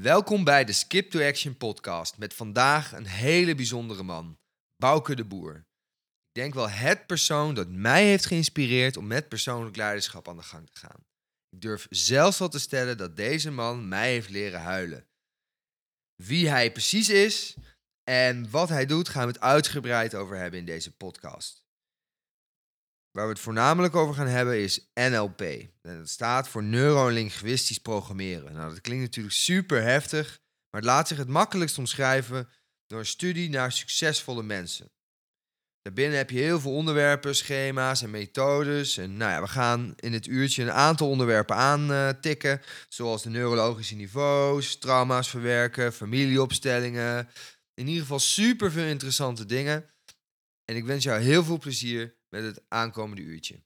Welkom bij de Skip to Action podcast met vandaag een hele bijzondere man, Bouke de Boer. Ik denk wel het persoon dat mij heeft geïnspireerd om met persoonlijk leiderschap aan de gang te gaan. Ik durf zelfs wel te stellen dat deze man mij heeft leren huilen. Wie hij precies is en wat hij doet, gaan we het uitgebreid over hebben in deze podcast. Waar we het voornamelijk over gaan hebben is NLP. En dat staat voor neurolinguistisch programmeren. Nou, dat klinkt natuurlijk super heftig, maar het laat zich het makkelijkst omschrijven door een studie naar succesvolle mensen. Daarbinnen heb je heel veel onderwerpen, schema's en methodes. En nou ja, we gaan in het uurtje een aantal onderwerpen aantikken, zoals de neurologische niveaus, trauma's verwerken, familieopstellingen. In ieder geval super veel interessante dingen. En ik wens jou heel veel plezier met het aankomende uurtje.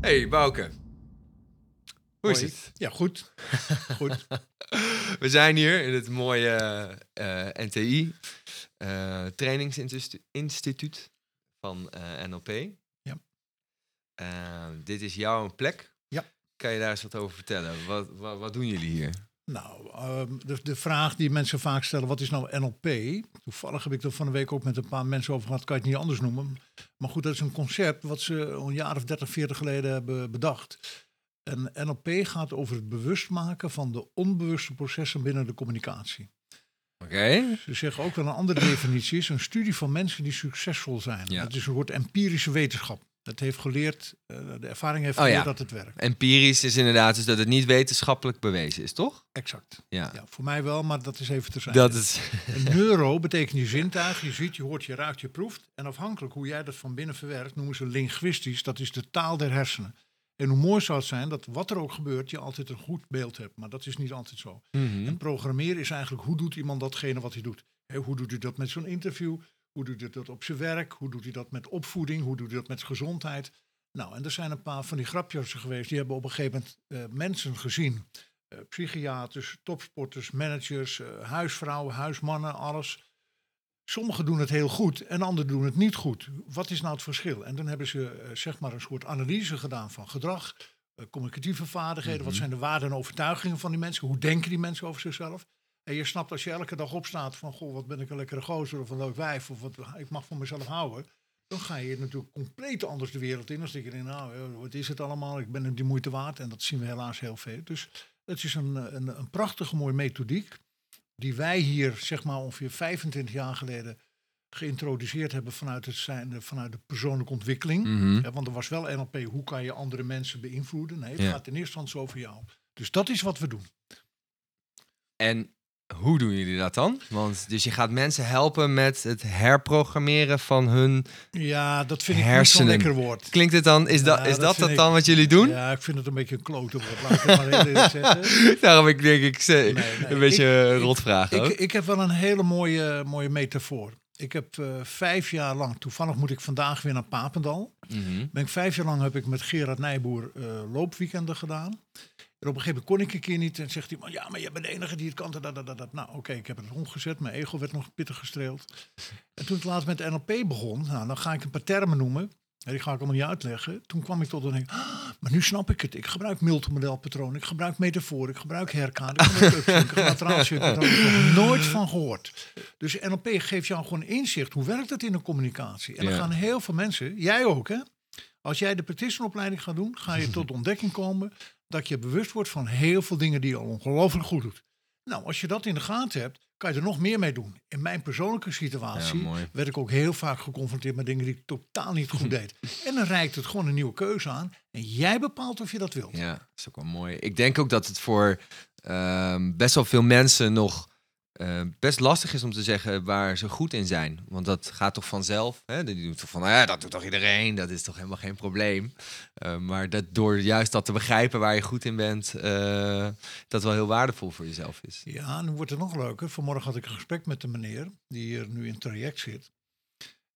Hey Bouke. Hoe is het? Ja, goed. goed. We zijn hier in het mooie eh, NTI, eh, trainingsinstituut van eh, NLP. Ja. Eh, dit is jouw plek. Ja. Kan je daar eens wat over vertellen? Wat, wat, wat doen jullie hier? Nou, ehm, de, de vraag die mensen vaak stellen, wat is nou NLP? Toevallig heb ik er van de week ook met een paar mensen over gehad, kan je het niet anders noemen. Maar goed, dat is een concept wat ze een jaar of 30, 40 geleden hebben bedacht. En NLP gaat over het bewust maken van de onbewuste processen binnen de communicatie. Oké. Ze zeggen ook wel een andere definitie is een studie van mensen die succesvol zijn. Ja. Het is een soort empirische wetenschap. Het heeft geleerd, eh, de ervaring heeft Oh, geleerd ja. dat het werkt. Empirisch is inderdaad dus dat het niet wetenschappelijk bewezen is, toch? Exact. Ja. Ja, voor mij wel, maar dat is even te zijn. Dat is... Een neuro betekent je zintuig, je ziet, je hoort, je ruikt, je proeft. En afhankelijk hoe jij dat van binnen verwerkt, noemen ze linguistisch. Dat is de taal der hersenen. En hoe mooi zou het zijn dat wat er ook gebeurt, je altijd een goed beeld hebt. Maar dat is niet altijd zo. Mhm. En programmeren is eigenlijk hoe doet iemand datgene wat hij doet. Hoe doet hij dat met zo'n interview? Hoe doet hij dat op zijn werk? Hoe doet hij dat met opvoeding? Hoe doet hij dat met gezondheid? Nou, en er zijn een paar van die grapjes geweest. Die hebben op een gegeven moment eh, mensen gezien. Eh, psychiaters, topsporters, managers, eh, huisvrouwen, huismannen, alles. Sommigen doen het heel goed en anderen doen het niet goed. Wat is nou het verschil? En dan hebben ze eh, zeg maar een soort analyse gedaan van gedrag, eh, communicatieve vaardigheden. Wat Mhm. zijn de waarden en overtuigingen van die mensen? Hoe denken die mensen over zichzelf? En je snapt als je elke dag opstaat van, goh, wat ben ik een lekkere gozer of een leuk wijf of wat ik mag van mezelf houden. Dan ga je natuurlijk compleet anders de wereld in. Dan denk je, denkt, nou, eh, wat is het allemaal? Ik ben het die moeite waard. En dat zien we helaas heel veel. Dus het is een, een, een prachtige mooie methodiek. Die wij hier, zeg maar ongeveer 25 jaar geleden geïntroduceerd hebben vanuit, het zijn, vanuit de persoonlijke ontwikkeling. Mhm. Ja, want er was wel NLP, hoe kan je andere mensen beïnvloeden? Nee, het Ja. gaat in eerste instantie over jou. Dus dat is wat we doen. En hoe doen jullie dat dan? Want dus je gaat mensen helpen met het herprogrammeren van hun. Ja, dat vind ik Hersenen. niet zo'n lekker woord. Klinkt het dan? Is Ja, dat, is dat dat, ik- dan wat jullie doen? Ja, ik vind het een beetje een klote woord. Laat ik het maar heel eerlijk zeggen. Daarom ik denk ik ze- Nee, nee, een beetje ik- een ik- rotvraag. Ik, ik heb wel een hele mooie, mooie metafoor. Ik heb eh, vijf jaar lang, toevallig moet ik vandaag weer naar Papendal. Mhm. Ben ik vijf jaar lang heb ik met Gerard Nijboer eh, loopweekenden gedaan. En op een gegeven moment kon ik een keer niet. En zegt hij, ja, maar jij bent de enige die het kan. Dat, dat, dat, dat. Nou, oké, ik heb het omgezet. Mijn ego werd nog pittig gestreeld. En toen ik laatst met NLP begon, nou, dan ga ik een paar termen noemen. En die ga ik allemaal niet uitleggen. Toen kwam ik tot een denk, ah, maar nu snap ik het. Ik gebruik multimodelpatroon, ik gebruik metafoor, ik gebruik herkade, ik gebruik upsync, ik heb nooit van gehoord. Dus NLP geeft jou gewoon inzicht. Hoe werkt het in de communicatie? En dan Ja. gaan heel veel mensen, jij ook hè. Als jij de practitioneropleiding gaat doen, ga je tot de ontdekking komen dat je bewust wordt van heel veel dingen die je ongelooflijk goed doet. Nou, als je dat in de gaten hebt, kan je er nog meer mee doen. In mijn persoonlijke situatie Ja, werd ik ook heel vaak geconfronteerd met dingen die ik totaal niet goed deed. En dan reikt het gewoon een nieuwe keuze aan. En jij bepaalt of je dat wilt. Ja, dat is ook wel mooi. Ik denk ook dat het voor ehm, best wel veel mensen nog eh, best lastig is om te zeggen waar ze goed in zijn. Want dat gaat toch vanzelf. Hè? Die doet toch van, ja, dat doet toch iedereen. Dat is toch helemaal geen probleem. Eh, maar dat door juist dat te begrijpen waar je goed in bent, eh, dat wel heel waardevol voor jezelf is. Ja, nu wordt het nog leuker. Vanmorgen had ik een gesprek met een meneer die hier nu in het traject zit.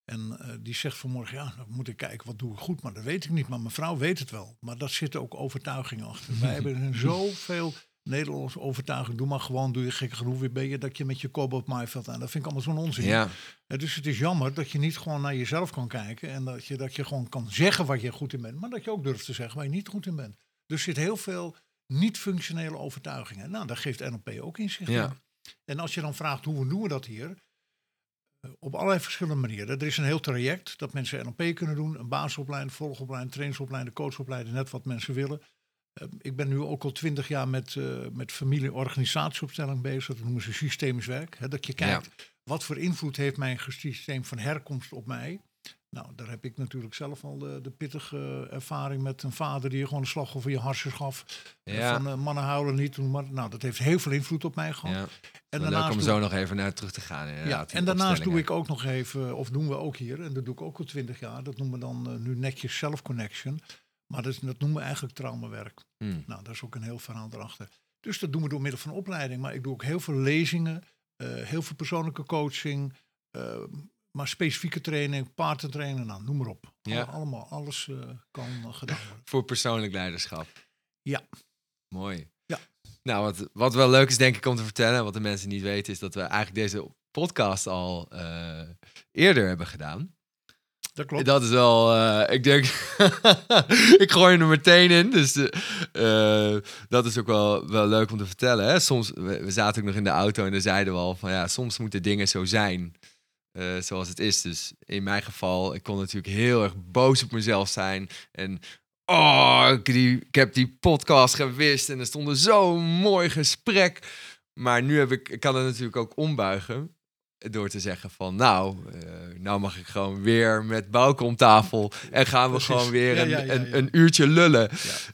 En die zegt vanmorgen, ja, dan moet ik kijken, wat doe ik goed? Maar dat weet ik niet. Maar mijn vrouw weet het wel. Maar daar zitten ook overtuigingen achter. Wij hebben zoveel Nederlandse overtuiging, doe maar gewoon, doe je gek genoeg weer ben je dat je met je kop op maaiveld aan. Dat vind ik allemaal zo'n onzin. Ja, dus het is jammer dat je niet gewoon naar jezelf kan kijken en dat je, dat je gewoon kan zeggen wat je goed in bent, maar dat je ook durft te zeggen waar je niet goed in bent. Dus er zit heel veel niet-functionele overtuigingen. Nou, daar geeft NLP ook inzicht Ja. in. En als je dan vraagt hoe doen we dat hier, eh, op allerlei verschillende manieren. Er is een heel traject dat mensen NLP kunnen doen. Een basisopleiding, volgopleiding, trainingsopleiding, coachopleiding, net wat mensen willen. Eh, ik ben nu ook al twintig jaar met, eh met familie-organisatieopstelling bezig. Dat noemen ze systemisch werk. Hè, dat je kijkt, wat voor invloed heeft mijn systeem van herkomst op mij? Nou, daar heb ik natuurlijk zelf al de, de pittige ervaring met een vader die je gewoon een slag over je hartjes gaf. Eh, ja. Van mannen houden niet. doen Maar, nou, dat heeft heel veel invloed op mij gehad. ja. En leuk om zo nog even naar terug te gaan. ja, en daarnaast doe ik ook nog even, of doen we ook hier, en dat doe ik ook al twintig jaar, dat noemen we dan nu netjes self-connection. Maar dat, is- dat noemen we eigenlijk traumawerk. Hmm. Nou, dat is ook een heel verhaal erachter. Dus dat doen we door middel van opleiding. Maar ik doe ook heel veel lezingen, eh, heel veel persoonlijke coaching, eh, maar specifieke training, paardentraining, nou, noem maar op. Ja. Alle- allemaal, alles eh, kan gedaan worden. Voor persoonlijk leiderschap. Ja. Mooi. Ja. Nou, wat, wat wel leuk is denk ik om te vertellen, wat de mensen niet weten, is dat we eigenlijk deze podcast al eerder hebben gedaan. Dat klopt. Dat is wel, eh, ik denk, ik gooi er meteen in. Dus eh, eh, dat is ook wel, wel leuk om te vertellen. Hè? Soms, we, zaten ook nog in de auto en daar zeiden we al van ja, soms moeten dingen zo zijn zoals het is. Dus in mijn geval, ik kon natuurlijk heel erg boos op mezelf zijn. En oh, ik, ik heb die podcast gewist en er stond zo'n mooi gesprek. Maar nu heb ik, ik kan het natuurlijk ook ombuigen. Door te zeggen van nou, eh, nou mag ik gewoon weer met Bouke om tafel. En gaan we Precies. gewoon weer een, ja, ja, een, ja. een uurtje lullen.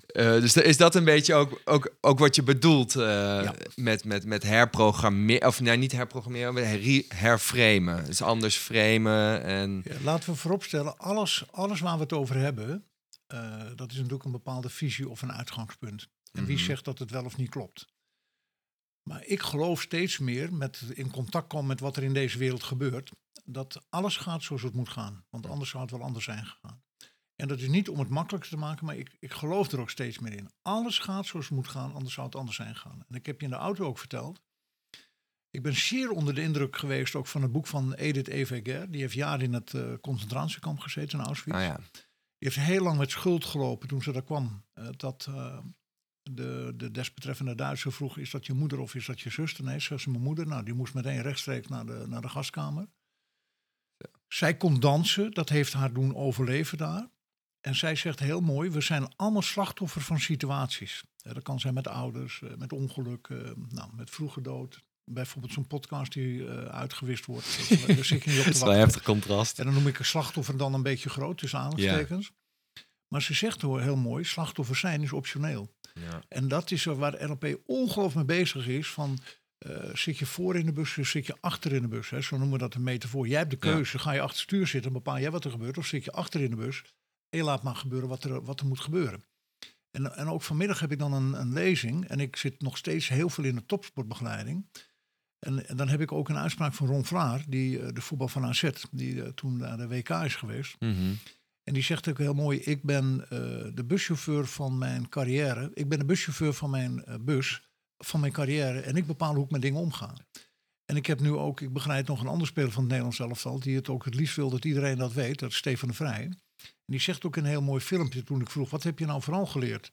Eh, dus is dat een beetje ook, ook, ook wat je bedoelt eh, met, met, met herprogrammeren? Of nou, niet herprogrammeren, maar her, herframen. Dus anders framen en... Ja, laten we vooropstellen, alles, alles waar we het over hebben, dat is natuurlijk een bepaalde visie of een uitgangspunt. En wie Mhm. zegt dat het wel of niet klopt? Maar ik geloof steeds meer met in contact komen met wat er in deze wereld gebeurt, dat alles gaat zoals het moet gaan. Want anders zou het wel anders zijn gegaan. En dat is niet om het makkelijker te maken, maar ik, ik geloof er ook steeds meer in. Alles gaat zoals het moet gaan, anders zou het anders zijn gegaan. En ik heb je in de auto ook verteld. Ik ben zeer onder de indruk geweest ook van het boek van Edith Eveger. Die heeft jaren in het eh, concentratiekamp gezeten in Auschwitz. Nou ja, Die heeft heel lang met schuld gelopen toen ze daar kwam. Eh, dat eh, de, de desbetreffende Duitser vroeg, is dat je moeder of is dat je zuster? Nee, ze is mijn moeder. Nou, die moest meteen rechtstreeks naar de, naar de gaskamer. Zij kon dansen, dat heeft haar doen overleven daar. En zij zegt heel mooi, we zijn allemaal slachtoffer van situaties. Eh, dat kan zijn met ouders, eh, met ongeluk, eh, nou, met vroege dood. Bijvoorbeeld zo'n podcast die eh, uitgewist wordt. Daar zit je niet op te het is wel een wachten. heftig contrast. En dan noem ik een slachtoffer dan een beetje groot, tussen aanhalingstekens. Maar ze zegt hoor, heel mooi, slachtoffer zijn is optioneel. Ja. En dat is waar NLP ongelooflijk mee bezig is. Van, eh, zit je voor in de bus of zit je achter in de bus? Hè? Zo noemen we dat een metafoor. Jij hebt de Ja. keuze, ga je achter het stuur zitten, bepaal jij wat er gebeurt. Of zit je achter in de bus en laat maar gebeuren wat er, wat er moet gebeuren. En, en ook vanmiddag heb ik dan een, een lezing. En ik zit nog steeds heel veel in de topsportbegeleiding. En, en dan heb ik ook een uitspraak van Ron Vlaar, die, eh, de voetbal van AZ, die eh, toen naar de WK is geweest. Mhm. En die zegt ook heel mooi: Ik ben eh, de buschauffeur van mijn carrière. Ik ben de buschauffeur van mijn eh, bus, van mijn carrière. En ik bepaal hoe ik met dingen omga. En ik heb nu ook, ik begeleid nog een ander speler van het Nederlands elftal, die het ook het liefst wil dat iedereen dat weet. Dat is Stefan de Vrij. En die zegt ook een heel mooi filmpje toen ik vroeg: Wat heb je nou vooral geleerd?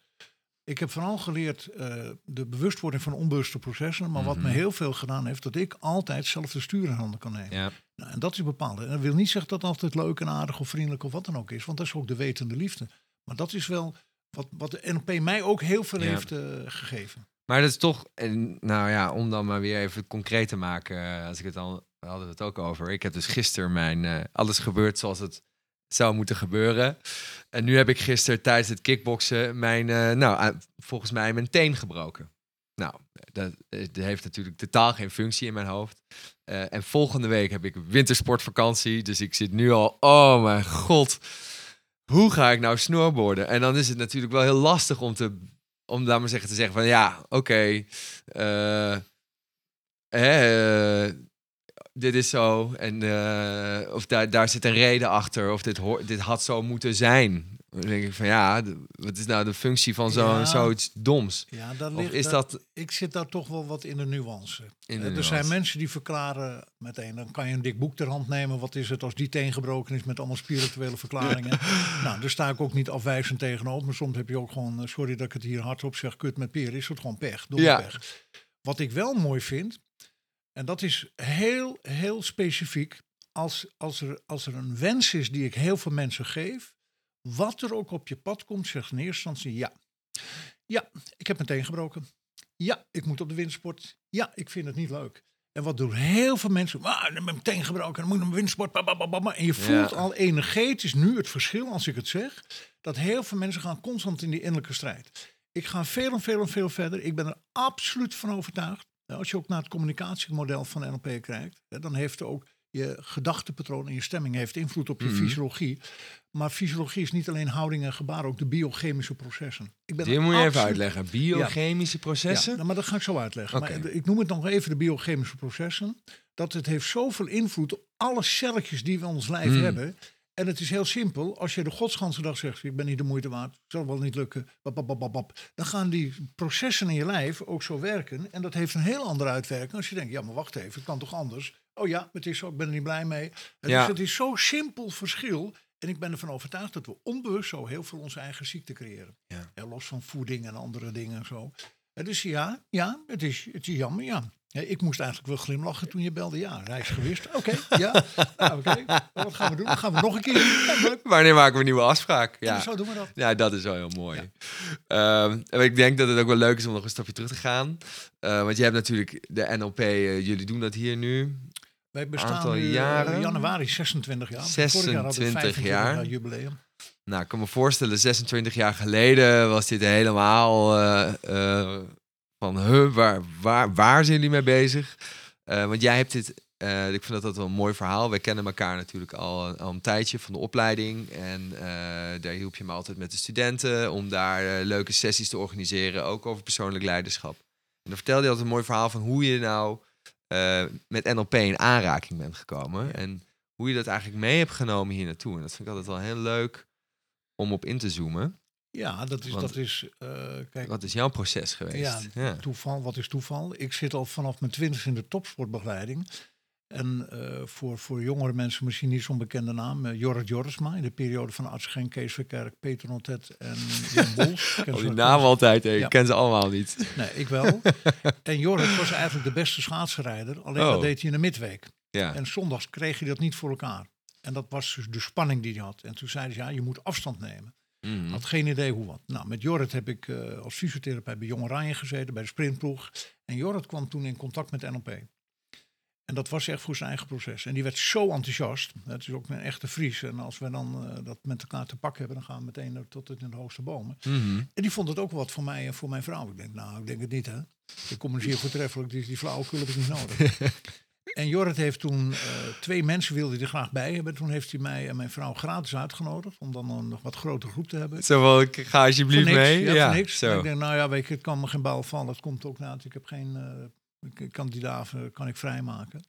Ik heb vooral geleerd eh, de bewustwording van onbewuste processen. Maar wat Mhm. me heel veel gedaan heeft, dat ik altijd zelf de stuur in handen kan nemen. Ja. Nou, en dat is bepaald. En dat wil niet zeggen dat het altijd leuk en aardig of vriendelijk of wat dan ook is. Want dat is ook de wetende liefde. Maar dat is wel wat, wat de NLP mij ook heel veel Ja. heeft eh, gegeven. Maar dat is toch, nou ja, om dan maar weer even concreet te maken, eh, als ik het al, we hadden we het ook over. Ik heb dus gisteren mijn, alles gebeurd zoals het zou moeten gebeuren. En nu heb ik gisteren tijdens het kickboksen mijn, eh, nou, eh, volgens mij mijn teen gebroken. Nou, dat, dat heeft natuurlijk totaal geen functie in mijn hoofd. Eh, en volgende week heb ik wintersportvakantie, dus ik zit nu al, oh mijn god, hoe ga ik nou snowboarden? En dan is het natuurlijk wel heel lastig om te om laat maar zeggen te zeggen van ja, oké, eh, dit is zo en eh, of daar, daar zit een reden achter of dit, hoor, dit had zo moeten zijn. Dan denk ik van ja, wat is nou de functie van zo, Ja. zoiets doms? Ja, dat Of is dat ik zit daar toch wel wat in de nuance. in de Eh, er nuance? zijn mensen die verklaren meteen, dan kan je een dik boek ter hand nemen. Wat is het als die teen gebroken is met allemaal spirituele verklaringen? nou, daar sta ik ook niet afwijzend tegenover. Maar soms heb je ook gewoon, eh, sorry dat ik het hier hardop zeg, kut met peer, is het gewoon pech. Domme Ja. pech. Wat ik wel mooi vind, en dat is heel, heel specifiek. Als, als, er, als er een wens is die ik heel veel mensen geef, wat er ook op je pad komt, zegt in eerste instantie ja. Ja, ik heb meteen gebroken. Ja, ik moet op de windsport. Ja, ik vind het niet leuk. En wat doen heel veel mensen? Ah, dan ben ik meteen gebroken, dan moet ik op de windsport. En je voelt Ja. al energetisch nu het verschil, als ik het zeg, dat heel veel mensen gaan constant in die innerlijke strijd. Ik ga veel en veel en veel verder. Ik ben er absoluut van overtuigd. Nou, Als je ook naar het communicatiemodel van NLP kijkt, dan heeft ook je gedachtepatroon en je stemming heeft invloed op je Mhm. fysiologie. Maar fysiologie is niet alleen houding en gebaar, ook de biochemische processen. Ik ben Die moet je even uitleggen. Biochemische ja, processen? nou, maar dat ga ik zo uitleggen. Maar ik noem het nog even de biochemische processen. Dat het heeft zoveel invloed op alle celletjes die we in ons lijf Mm. hebben. En het is heel simpel. Als je de godsganse dag zegt, ik ben niet de moeite waard, zal wel niet lukken, bap, dan gaan die processen in je lijf ook zo werken. En dat heeft een heel andere uitwerking als je denkt, ja maar wacht even, het kan toch anders? Oh ja, het is zo, ik ben er niet blij mee. Dus het is zo'n simpel verschil. En ik ben ervan overtuigd dat we onbewust zo heel veel onze eigen ziekte creëren. Ja. Ja, los van voeding en andere dingen en zo. Eh, Dus ja, ja het, is, het is jammer, ja. Ja, Ik moest eigenlijk wel glimlachen toen je belde. Ja, reis geweest. Oké, ja. Nou, oké. Maar Wat gaan we doen? Dan gaan we nog een keer. Ja. Wanneer maken we een nieuwe afspraak? Ja. Ja. Zo doen we dat. Ja, dat is wel heel mooi. Ehm, en ik denk dat het ook wel leuk is om nog een stapje terug te gaan. Eh, want je hebt natuurlijk de NLP, eh, jullie doen dat hier nu. Wij bestaan Aantal nu, eh, jaren? januari 26 jaar. Vorig jaar hadden we 26 25 jaar. jubileum. Nou, ik kan me voorstellen, 26 jaar geleden was dit helemaal van, huh, waar, waar, waar zijn jullie mee bezig? Eh, want jij hebt dit, eh, ik vind dat dat wel een mooi verhaal. Wij kennen elkaar natuurlijk al, al een tijdje van de opleiding. En eh, daar hielp je me altijd met de studenten om daar eh, leuke sessies te organiseren, ook over persoonlijk leiderschap. En dan vertelde je altijd een mooi verhaal van hoe je nou eh, met NLP in aanraking bent gekomen. En hoe je dat eigenlijk mee hebt genomen hier naartoe. En dat vind ik altijd wel heel leuk om op in te zoomen. Ja, dat is, Want- dat is eh, kijk, Wat is jouw proces geweest? Ja, ja. toeval. Wat is toeval? Ik zit al vanaf mijn twintig in de topsportbegeleiding. En eh, voor, voor jongere mensen misschien niet zo'n bekende naam. eh, Jorrit Jorisma in de periode van Arts Genk, Kees Verkerk, Peter Notet en Jan Bols. Ze die namen altijd, ik Ja. ken ze allemaal niet. Nee, ik wel. en Jorrit was eigenlijk de beste schaatsrijder. Alleen Oh. dat deed hij in de midweek. Ja. En zondags kreeg hij dat niet voor elkaar. En dat was dus de spanning die hij had. En toen zei hij, ja, je moet afstand nemen. Mhm. Had geen idee hoe wat. Nou, met Jorrit heb ik eh, als fysiotherapeut bij Jong Oranje gezeten, bij de sprintploeg. En Jorrit kwam toen in contact met NLP. En dat was echt voor zijn eigen proces. En die werd zo enthousiast. Het is ook een echte Fries. En als we dan eh, dat met elkaar te pakken hebben, dan gaan we meteen tot in de hoogste bomen. Mhm. En die vond het ook wat voor mij en voor mijn vrouw. Ik denk, nou, ik denk het niet, hè. Ik communiceer voortreffelijk, dus die flauwekul heb ik niet nodig. en Jorrit heeft toen, eh, twee mensen wilde hij er graag bij hebben. Toen heeft hij mij en mijn vrouw gratis uitgenodigd, om dan een nog wat grotere groep te hebben. Zo ik ga alsjeblieft niks, mee. Ja, niks. zo. Ik denk, nou ja, weet je, het kan me geen bal vallen. Het komt ook na. Ik heb geen ik- kandidaten, kan ik vrijmaken.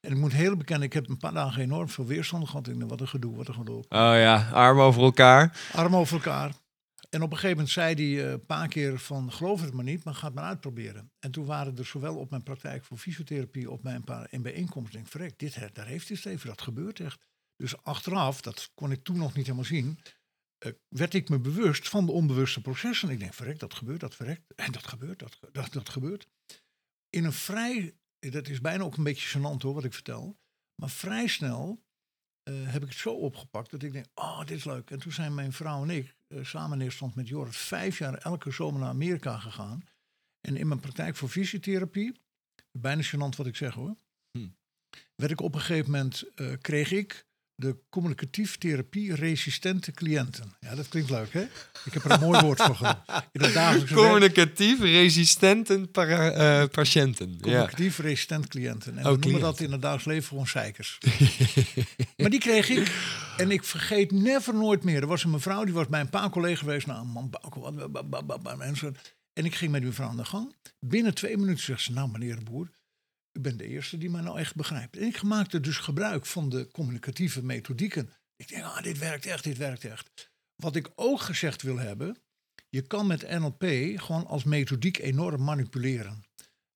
En ik moet heel bekennen, ik heb een paar dagen enorm veel weerstand gehad. Ik denk, wat een gedoe, wat een gedoe. Oh ja, armen over elkaar. Arm over elkaar. En op een gegeven moment zei hij eh, een paar keer van, geloof het maar niet, maar ga het maar uitproberen. En toen waren er zowel op mijn praktijk voor fysiotherapie, op mijn paar in denk verrek, dit, daar heeft hij het even, dat gebeurt echt. Dus achteraf, dat kon ik toen nog niet helemaal zien, eh, werd ik me bewust van de onbewuste processen. Ik denk, verrek, dat gebeurt, dat verrekt, en dat gebeurt, dat, dat, dat gebeurt. In een vrij, dat is bijna ook een beetje gênant hoor, wat ik vertel, maar vrij snel eh, heb ik het zo opgepakt dat ik denk, oh, dit is leuk. En toen zijn mijn vrouw en ik eh, samen in instantie met Jorrit vijf jaar elke zomer naar Amerika gegaan. En in mijn praktijk voor fysiotherapie, bijna gênant wat ik zeg hoor, Hm. werd ik op een gegeven moment, eh, kreeg ik de communicatief therapie resistente cliënten. Ja, dat klinkt leuk hè? Ik heb er een mooi woord voor gehad. Dagelijkse werk- Communicatief resistente para- eh, patiënten. Ja. Communicatief resistent cliënten. En Oh, we noemen dat in het dagelijks leven gewoon zeikers. maar die kreeg ik. En ik vergeet never nooit meer. Er was een mevrouw, die was bij een paar collega's geweest. Nou, man, wat, en zo. En ik ging met die mevrouw aan de gang. Binnen twee minuten zegt ze, nou meneer de Boer, u bent de eerste die mij nou echt begrijpt. En ik maakte dus gebruik van de communicatieve methodieken. Ik denk, ah, dit werkt echt, dit werkt echt. wat ik ook gezegd wil hebben, je kan met NLP gewoon als methodiek enorm manipuleren.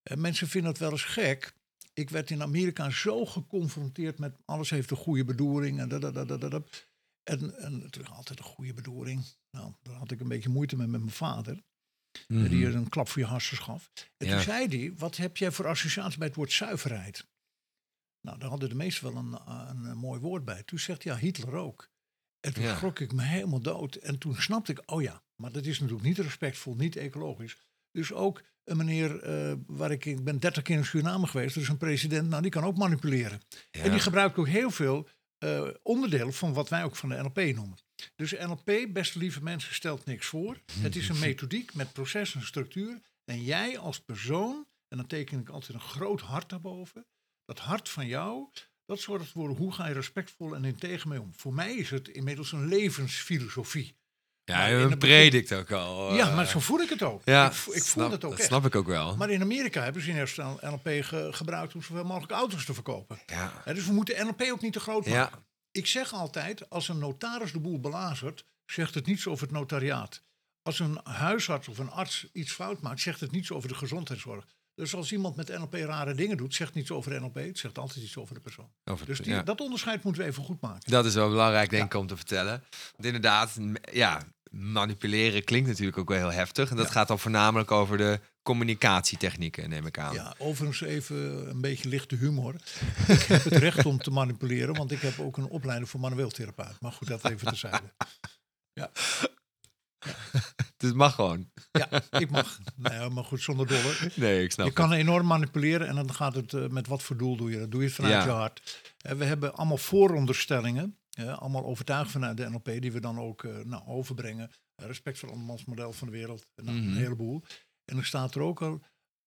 En mensen vinden het wel eens gek. Ik werd in Amerika zo geconfronteerd met alles heeft een goede bedoeling. En, dat, dat, dat, dat, en, en altijd een goede bedoeling. Nou, daar had ik een beetje moeite mee met mijn vader. Mhm. Die er een klap voor je hartjes gaf. En Ja. toen zei hij, wat heb jij voor associatie bij het woord zuiverheid? Nou, daar hadden de meesten wel een, een, een mooi woord bij. Toen zegt hij, ja, Hitler ook. En toen Ja. schrok ik me helemaal dood. En toen snapte ik, oh ja, maar dat is natuurlijk niet respectvol, niet ecologisch. Dus ook een meneer, eh, waar ik, ik ben 30 keer in Suriname geweest, dus een president, nou die kan ook manipuleren. Ja. En die gebruikt ook heel veel eh, onderdelen van wat wij ook van de NLP noemen. Dus NLP, beste lieve mensen, stelt niks voor. Het is een methodiek met proces en structuur. En jij als persoon, en dan teken ik altijd een groot hart daarboven. Dat hart van jou, dat zorgt voor hoe ga je respectvol en integer mee om. Voor mij is het inmiddels een levensfilosofie. Ja, een het predikt ook al. ja, eh, maar zo voel ik het ook. Ja, ik, vo- ik voel snap- dat ook dat echt. snap ik ook wel. Maar in Amerika hebben ze in eerste instantie NLP ge- gebruikt om zoveel mogelijk auto's te verkopen. ja. Dus we moeten NLP ook niet te groot maken. Ja. Ik zeg altijd, als een notaris de boel belazert, zegt het niets over het notariaat. Als een huisarts of een arts iets fout maakt, zegt het niets over de gezondheidszorg. Dus als iemand met NLP rare dingen doet, zegt niets over NLP, het zegt altijd iets over de persoon. Over Dus die, ja. dat onderscheid moeten we even goed maken. Dat is wel belangrijk, denk ik, om te vertellen. Want inderdaad, ja, manipuleren klinkt natuurlijk ook wel heel heftig. En dat Ja. gaat dan voornamelijk over de communicatietechnieken, neem ik aan. Ja, overigens even een beetje lichte humor. ik heb het recht om te manipuleren, want ik heb ook een opleiding voor manueel therapeut. Maar goed, dat even terzijde. Dus het mag gewoon. Ja, ik mag. Nee, maar goed, zonder dolle. Nee, ik snap Je kan enorm manipuleren en dan gaat het eh, met wat voor doel doe je dat? Doe je het vanuit Ja. je hart? En we hebben allemaal vooronderstellingen, eh, allemaal overtuigd vanuit de NLP, die we dan ook eh, nou, overbrengen. Eh, respect voor het andermansmodel van de wereld, en dan Mhm. een heleboel. En dan staat er ook al,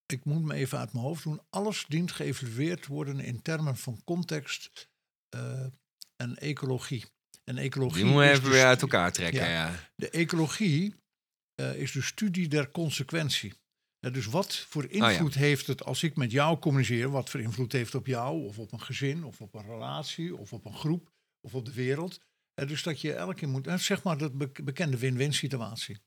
ik moet me even uit mijn hoofd doen, alles dient geëvalueerd te worden in termen van context eh, en ecologie. En ecologie Die is even weer uit elkaar trekken, Ja. ja. de ecologie eh, is de studie der consequentie. Ja, dus wat voor Oh invloed heeft het als ik met jou communiceer? Wat voor invloed heeft het op jou, of op een gezin, of op een relatie, of op een groep, of op de wereld? Eh, dus dat je elke keer moet, eh, zeg maar, dat be- bekende win-win situatie.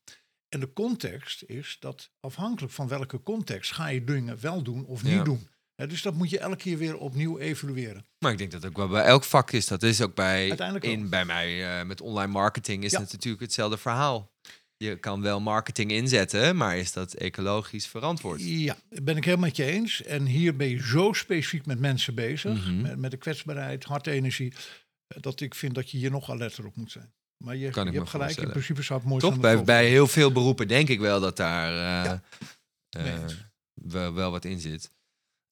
En de context is dat afhankelijk van welke context ga je dingen wel doen of niet Ja. doen. Eh, dus dat moet je elke keer weer opnieuw evalueren. Maar ik denk dat ook wel bij elk vak is. Dat is ook bij, Uiteindelijk in, bij mij met online marketing is Ja. het natuurlijk hetzelfde verhaal. Je kan wel marketing inzetten, maar is dat ecologisch verantwoord? Ja, dat ben ik helemaal met je eens. En hier ben je zo specifiek met mensen bezig, Mhm. met, met de kwetsbaarheid, hartenergie, dat ik vind dat je hier nog alerter op moet zijn. Maar je, Kan je hebt gelijk, in principe zou het mooi Toch? zijn. Bij, bij heel veel beroepen denk ik wel dat daar eh, Ja. eh, Nee wel, wel wat in zit.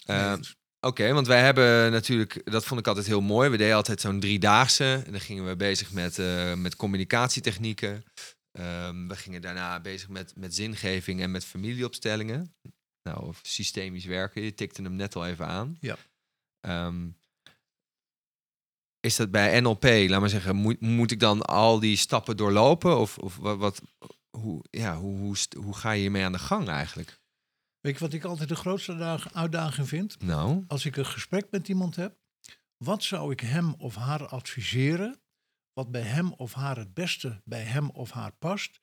Nee Eh. Oké, want wij hebben natuurlijk, dat vond ik altijd heel mooi. We deden altijd zo'n driedaagse. En dan gingen we bezig met, met communicatietechnieken. Ehm, we gingen daarna bezig met, met zingeving en met familieopstellingen. Nou, of systemisch werken. Je tikte hem net al even aan. Ja. Ehm, is dat bij NLP, laat maar zeggen, moet, moet ik dan al die stappen doorlopen? Of, of wat, wat, hoe, ja, hoe, hoe, hoe ga je hiermee aan de gang eigenlijk? Weet je wat ik altijd de grootste uitdaging vind? Nou, Als ik een gesprek met iemand heb, wat zou ik hem of haar adviseren? Wat bij hem of haar het beste bij hem of haar past?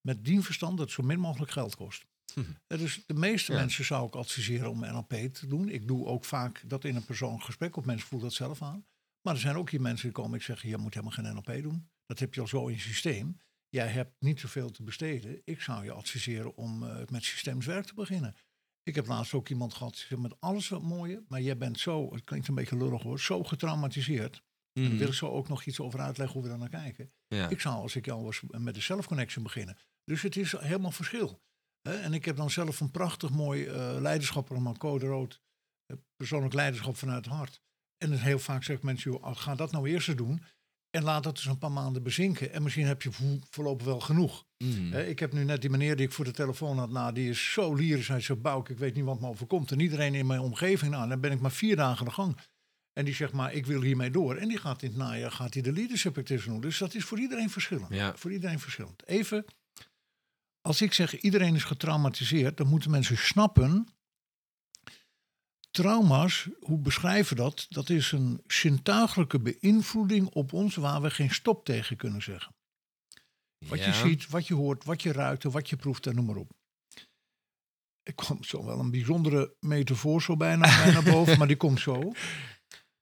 Met dien verstand dat het zo min mogelijk geld kost. Hm. Dus de meeste Ja. mensen zou ik adviseren om NLP te doen. Ik doe ook vaak dat in een persoonlijk gesprek, of mensen voelen dat zelf aan. Maar er zijn ook hier mensen die komen, ik zeg, je moet helemaal geen NLP doen. Dat heb je al zo in je systeem. Jij hebt niet zoveel te besteden. Ik zou je adviseren om eh, met systeems werk te beginnen. Ik heb laatst ook iemand gehad, met alles wat mooie, maar jij bent zo, het klinkt een beetje lullig hoor, zo getraumatiseerd. En daar mhm, wil ik zo ook nog iets over uitleggen hoe we daar naar kijken. ja. Ik zou als ik jou was met de self-connection beginnen. Dus het is helemaal verschil. Hè? En ik heb dan zelf een prachtig mooi eh leiderschapprogramma, Code Rood. eh, persoonlijk leiderschap vanuit het hart. En dan heel vaak zeg ik mensen, joh, ga dat nou eerst eens doen. En laat dat dus een paar maanden bezinken. En misschien heb je vo- voorlopig wel genoeg. Hè, ik heb nu net die meneer die ik voor de telefoon had, nou, die is zo lyrisch. Hij zegt, Bouk, ik weet niet wat me overkomt. En iedereen in mijn omgeving, nou, dan ben ik maar vier dagen aan de gang. En die zegt, maar ik wil hiermee door. En die gaat in het najaar gaat hij de leadership activities doen. Dus dat is voor iedereen verschillend. Ja. Voor iedereen verschillend. Even, als ik zeg iedereen is getraumatiseerd, dan moeten mensen snappen. Trauma's, hoe beschrijven we dat? Dat is een zintuigelijke beïnvloeding op ons waar we geen stop tegen kunnen zeggen. Wat Ja. je ziet, wat je hoort, wat je ruikt, wat je proeft en noem maar op. Ik kwam zo wel een bijzondere metafoor zo bijna, bijna boven, maar die komt zo.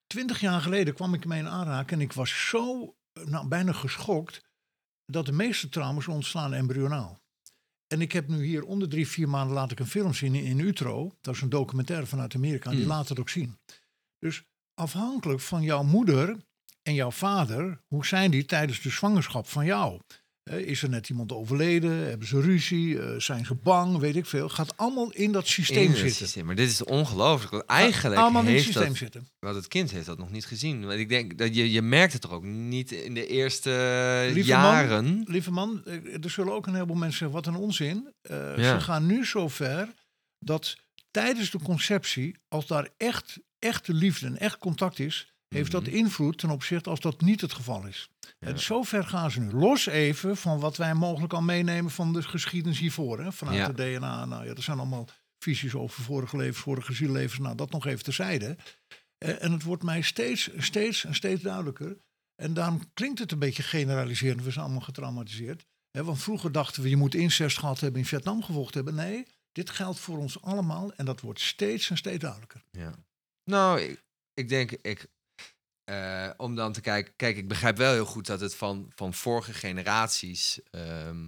Twintig jaar geleden kwam ik mee in aanraking en ik was zo nou, bijna geschokt dat de meeste trauma's ontstaan embryonaal. En ik heb nu hier onder drie, vier maanden laat ik een film zien in, in Utro. Dat is een documentaire vanuit Amerika en die Mm. laat het ook zien. Dus afhankelijk van jouw moeder en jouw vader, hoe zijn die tijdens de zwangerschap van jou? Is er net iemand overleden? Hebben ze ruzie? Eh, zijn ze bang? Weet ik veel. Gaat allemaal in dat systeem In zitten. systeem. Maar dit is ongelooflijk. Want eigenlijk allemaal in het systeem dat, zitten. wat het kind heeft dat nog niet gezien. Want ik denk dat je, je merkt het toch ook niet in de eerste Lieve jaren. Lieve man, eh, er zullen ook een heleboel mensen zeggen, wat een onzin. Eh, Ja. Ze gaan nu zo ver dat tijdens de conceptie, als daar echt echte liefde en echt contact is, heeft dat Mhm. invloed ten opzichte als dat niet het geval is. En zo ver gaan ze nu. Los even van wat wij mogelijk al meenemen van de geschiedenis hiervoor. Hè? Vanuit het DNA. Nou ja, er zijn allemaal visies over vorige levens, vorige ziellevens. Nou, dat nog even terzijde. Eh, En het wordt mij steeds, steeds en steeds duidelijker. En daarom klinkt het een beetje generaliserend. We zijn allemaal getraumatiseerd. Hè, want vroeger dachten we, je moet incest gehad hebben, in Vietnam gevochten hebben. Nee, dit geldt voor ons allemaal. En dat wordt steeds en steeds duidelijker. Ja. Nou, ik, ik denk, ik, eh, om dan te kijken, kijk, ik begrijp wel heel goed dat het van, van vorige generaties, ehm,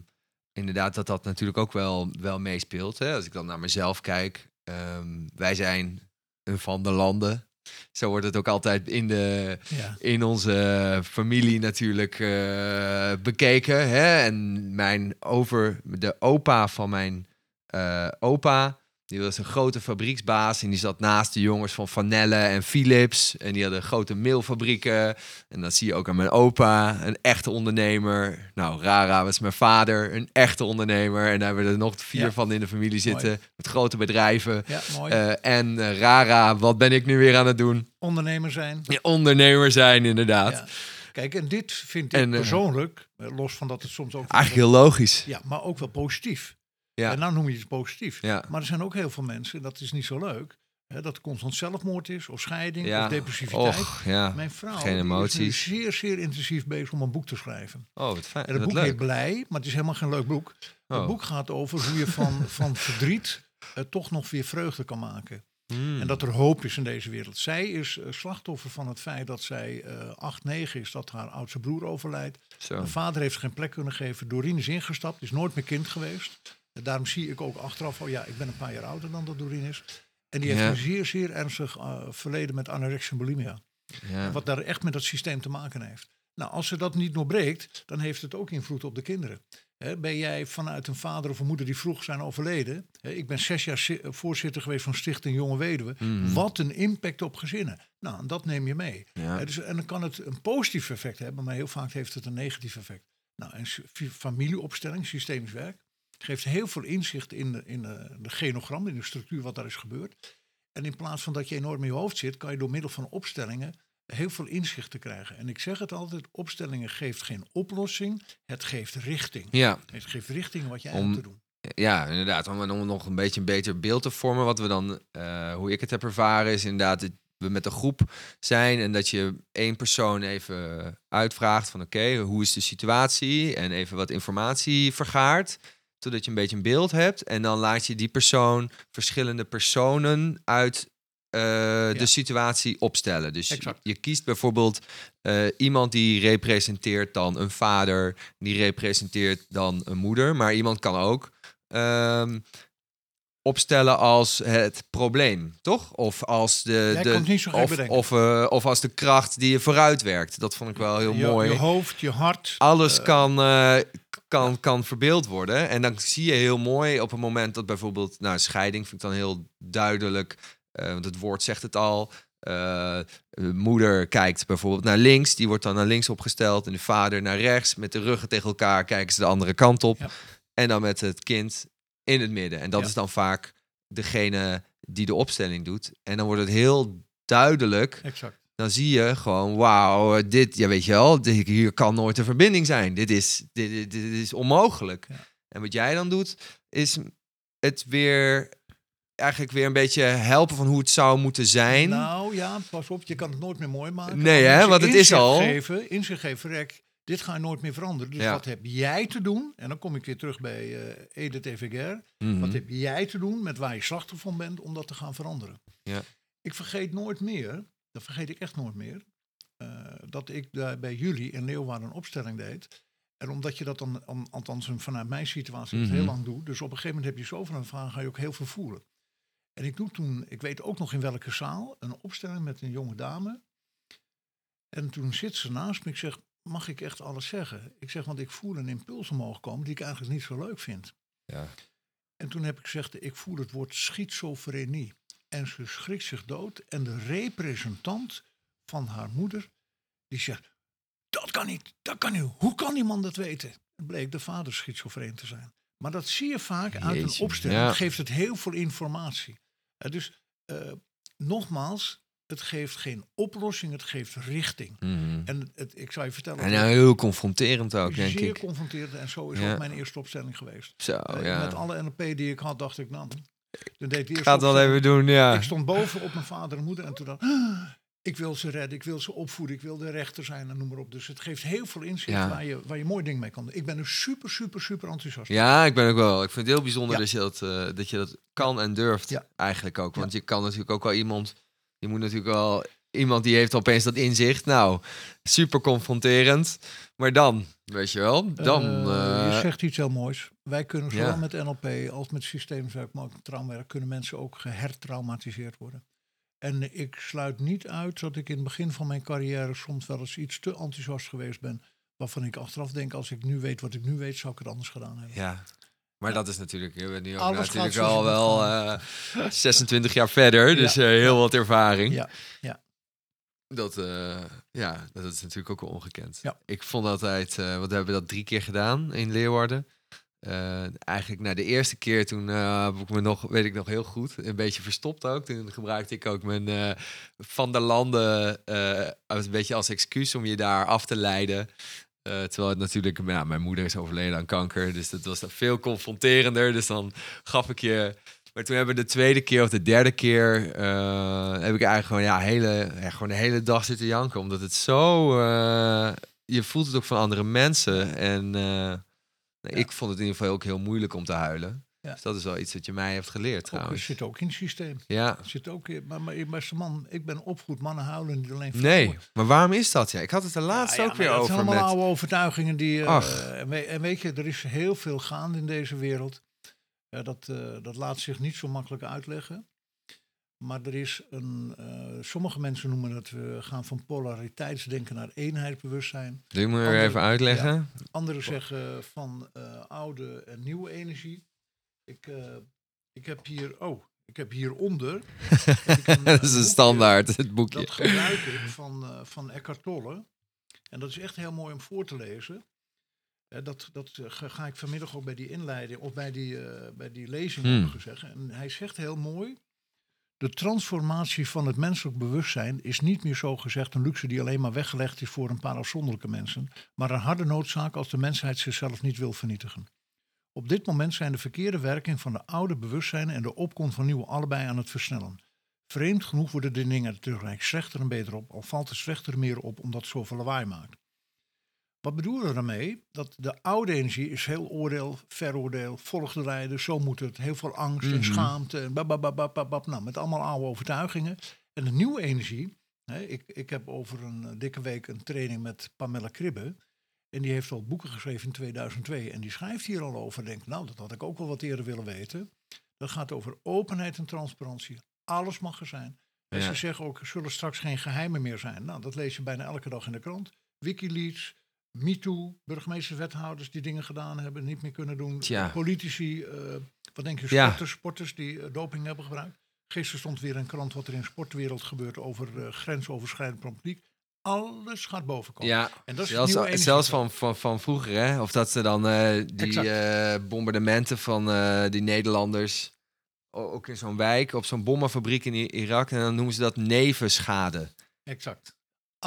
inderdaad, dat dat natuurlijk ook wel, wel meespeelt. Hè? Als ik dan naar mezelf kijk, ehm, wij zijn een van de landen. Zo wordt het ook altijd in, de, Ja. in onze familie natuurlijk eh, bekeken. Hè? En mijn over, de opa van mijn eh, opa, die was een grote fabrieksbaas en die zat naast de jongens van Van Nelle en Philips. En die hadden grote meelfabrieken. En dat zie je ook aan mijn opa, een echte ondernemer. Nou, Rara was mijn vader, een echte ondernemer. En daar hebben we er nog vier Ja. van in de familie zitten, met grote bedrijven. ja, mooi. Eh, en eh, Rara, wat ben ik nu weer aan het doen? Ondernemer zijn. Ja, ondernemer zijn, inderdaad. Ja. Kijk, en dit vind ik En, eh, persoonlijk, los van dat het soms ook... Eigenlijk heel logisch. Ja, maar ook wel positief. Ja. En nou noem je het positief. Ja. Maar er zijn ook heel veel mensen, dat is niet zo leuk, hè, dat er constant zelfmoord is, of scheiding, Ja. of depressiviteit. Och, ja. Mijn vrouw Geen emoties. is nu zeer, zeer intensief bezig om een boek te schrijven. Oh, wat fijn. En het boek heet. Blij, maar het is helemaal geen leuk boek. Oh. Het boek gaat over hoe je van, van verdriet eh, toch nog weer vreugde kan maken. Hmm. En dat er hoop is in deze wereld. Zij is eh, slachtoffer van het feit dat zij eh 8, 9 is, dat haar oudste broer overlijdt. Zo. Mijn vader heeft geen plek kunnen geven. Doreen is ingestapt, is nooit meer kind geweest. En daarom zie ik ook achteraf, oh ja, ik ben een paar jaar ouder dan dat Doreen is. En die heeft Ja. een zeer, zeer ernstig eh, verleden met anorexia en bulimia. Ja. Wat daar echt met dat systeem te maken heeft. Nou, als ze dat niet doorbreekt, dan heeft het ook invloed op de kinderen. Ben jij vanuit een vader of een moeder die vroeg zijn overleden? Ik ben zes jaar zi- voorzitter geweest van Stichting Jonge Weduwe. Mhm. Wat een impact op gezinnen. Nou, en dat neem je mee. Ja. Dus, en dan kan het een positief effect hebben, maar heel vaak heeft het een negatief effect. Nou, en familieopstelling, systemisch werk, geeft heel veel inzicht in, de, in de, de genogram, in de structuur wat daar is gebeurd. En in plaats van dat je enorm in je hoofd zit, kan je door middel van opstellingen heel veel inzicht te krijgen. En ik zeg het altijd, opstellingen geeft geen oplossing, het geeft richting. ja. Het geeft richting wat je Om- te doen. Ja, inderdaad. Om, om nog een beetje een beter beeld te vormen, wat we dan, eh, hoe ik het heb ervaren, is inderdaad dat we met een groep zijn en dat je één persoon even uitvraagt van oké, hoe is de situatie en even wat informatie vergaart, zodat je een beetje een beeld hebt. En dan laat je die persoon verschillende personen uit eh, de situatie opstellen. Dus je, kiest bijvoorbeeld eh, iemand die representeert dan een vader, die representeert dan een moeder, maar iemand kan ook ehm, opstellen als het probleem, toch? Of als de, Jij de niet zo of, eh, of als de kracht die je vooruit werkt. Dat vond ik wel heel je, mooi. je hoofd, je hart. Alles kan, kan, kan verbeeld worden. En dan zie je heel mooi op een moment dat bijvoorbeeld, nou, scheiding vind ik dan heel duidelijk, eh, want het woord zegt het al. De moeder kijkt bijvoorbeeld naar links, die wordt dan naar links opgesteld. En de vader naar rechts. Met de ruggen tegen elkaar kijken ze de andere kant op. Ja. En dan met het kind in het midden. En dat Ja. is dan vaak degene die de opstelling doet. En dan wordt het heel duidelijk Exact. Dan zie je gewoon, wauw, dit, ja weet je wel, dit- hier kan nooit een verbinding zijn. Dit is, dit, dit, dit is onmogelijk. Ja. En wat jij dan doet, is het weer, eigenlijk weer een beetje helpen van hoe het zou moeten zijn. Nou ja, pas op, je kan het nooit meer mooi maken. Nee, hè, want het is al- Geven, inzicht geven, Rek, Dit ga je nooit meer veranderen. Dus Ja. wat heb jij te doen? En dan kom ik weer terug bij eh Edith. Mhm. Wat heb jij te doen met waar je slachtoffer van bent om dat te gaan veranderen? Ja. Ik vergeet nooit meer, dat vergeet ik echt nooit meer, eh, dat ik daar bij jullie in Leeuwarden een opstelling deed. En omdat je dat dan, al- althans vanuit mijn situatie, Mhm. heel lang doet. Dus op een gegeven moment heb je zoveel vragen, ga je ook heel veel voelen. En ik doe toen, ik weet ook nog in welke zaal, een opstelling met een jonge dame. En toen zit ze naast me. Ik zeg, mag ik echt alles zeggen? Ik zeg, want ik voel een impuls omhoog komen die ik eigenlijk niet zo leuk vind. Ja. En toen heb ik gezegd, ik voel het woord schizofrenie. En ze schrikt zich dood. En de representant van haar moeder, die zegt, dat kan niet, dat kan niet. Hoe kan die man dat weten? Het bleek de vader schizofreen te zijn. Maar dat zie je vaak uit een opstelling. ja. geeft het heel veel informatie. Eh, dus eh, nogmaals, het geeft geen oplossing, het geeft richting. Mhm. En het, ik zou je vertellen... En nou, heel confronterend ook, denk zeer ik. confronterend. En zo is Ja. ook mijn eerste opstelling geweest. Zo, Eh, ja. Met alle NLP die ik had, dacht ik, nou... Deed ik Ik eerst ga het wel even doen, ja. Ik stond boven op mijn vader en moeder en toen dacht ik... "Ah, ik wil ze redden, ik wil ze opvoeden, ik wil de rechter zijn en noem maar op. Dus het geeft heel veel inzicht Ja. waar, je, waar je mooi ding mee kan doen. Ik ben er super, super, super enthousiast. Ja, ik ben ook wel. Ik vind het heel bijzonder Ja. dat, je dat, eh, dat je dat kan en durft. Ja. Eigenlijk ook. Want je kan natuurlijk ook wel iemand. Je moet natuurlijk wel. Iemand die heeft opeens dat inzicht. Nou, super confronterend. Maar dan, weet je wel. Dan. Eh, eh, je zegt iets heel moois. Wij kunnen zowel Ja. met NLP als met systeemwerk, maar ook met traumwerk, kunnen mensen ook gehertraumatiseerd worden. En ik sluit niet uit dat ik in het begin van mijn carrière soms wel eens iets te enthousiast geweest ben. Waarvan ik achteraf denk, als ik nu weet wat ik nu weet, zou ik het anders gedaan hebben. ja. Maar dat is natuurlijk. Je bent nu ook Alles natuurlijk al wel eh 26 jaar verder. Dus Ja. eh, heel wat ervaring. Ja, ja. Dat, eh, ja, dat is natuurlijk ook wel ongekend. Ja. Ik vond altijd, eh want we hebben dat drie keer gedaan in Leeuwarden. Eh, eigenlijk na de eerste keer toen heb ik me nog, weet ik nog heel goed, een beetje verstopt ook. Toen gebruikte ik ook mijn Van der Landen als een beetje als excuus om je daar af te leiden. Terwijl het natuurlijk, ja, mijn moeder is overleden aan kanker, dus dat was dan veel confronterender. Dus dan gaf ik je maar toen hebben we de tweede keer of de derde keer eh, heb ik eigenlijk gewoon ja hele ja, gewoon de hele dag zitten janken omdat het zo eh, je voelt het ook van andere mensen en eh, nee, ik vond het in ieder geval ook heel moeilijk om te huilen. Ja. Dus dat is wel iets wat je mij heeft geleerd Ook, het trouwens. zit ook in het systeem. Ja. Het zit ook in, maar, maar beste man, ik ben opgevoed, mannen huilen niet alleen Nee, vrouwen. maar waarom is dat? Ja, ik had het er laatst Ja, ja, ook weer dat over zijn allemaal met. oude overtuigingen die. Ach. en, we- en weet je, er is heel veel gaande in deze wereld. Eh, dat, eh, dat laat zich niet zo makkelijk uitleggen. Maar er is een. eh, sommige mensen noemen het. We gaan van polariteitsdenken naar eenheidsbewustzijn. Je me weer andere- even uitleggen? Anderen zeggen van oude en nieuwe energie. Ik, ik heb hier. Oh, ik heb hieronder. heb ik een, dat is een standaard, het boekje. Dat gebruik ik van, van Eckhart Tolle. En dat is echt heel mooi om voor te lezen. Eh, dat dat eh, ga, ik vanmiddag ook bij die inleiding of bij die, eh, bij die lezing Hmm. zeggen. En hij zegt heel mooi. De transformatie van het menselijk bewustzijn is niet meer zo gezegd een luxe die alleen maar weggelegd is voor een paar afzonderlijke mensen, maar een harde noodzaak als de mensheid zichzelf niet wil vernietigen. Op dit moment zijn de verkeerde werking van de oude bewustzijn en de opkomst van nieuwe allebei aan het versnellen. Vreemd genoeg worden de dingen er tegelijk slechter en beter op, al valt het slechter meer op omdat het zoveel lawaai maakt. Wat bedoelen we daarmee? Dat de oude energie is heel oordeel, veroordeel, volgde zo moet het. Heel veel angst en Mhm. schaamte en babababababab. Nou, met allemaal oude overtuigingen. En de nieuwe energie, hè, ik, ik heb over een eh, dikke week een training met Pamela Kribbe. En die heeft al boeken geschreven in 2002. En die schrijft hier al over. Nou, dat had ik ook wel wat eerder willen weten. Dat gaat over openheid en transparantie. Alles mag er zijn. En Ja. ze zeggen ook, er zullen straks geen geheimen meer zijn. Nou, dat lees je bijna elke dag in de krant. Wikileaks, MeToo, burgemeesters, wethouders die dingen gedaan hebben, niet meer kunnen doen. Tja. Politici, eh, wat denk je, Ja. sporters, sporters die eh, doping hebben gebruikt. Gisteren stond weer een krant wat er in de sportwereld gebeurt over eh, grensoverschrijdend problematiek. Alles gaat bovenkomen. Ja, En dat zelfs, zelfs van, van, van vroeger, hè? Of dat ze dan die bombardementen van die Nederlanders, ook in zo'n wijk, op zo'n bommenfabriek in Irak, en dan noemen ze dat nevenschade. Exact.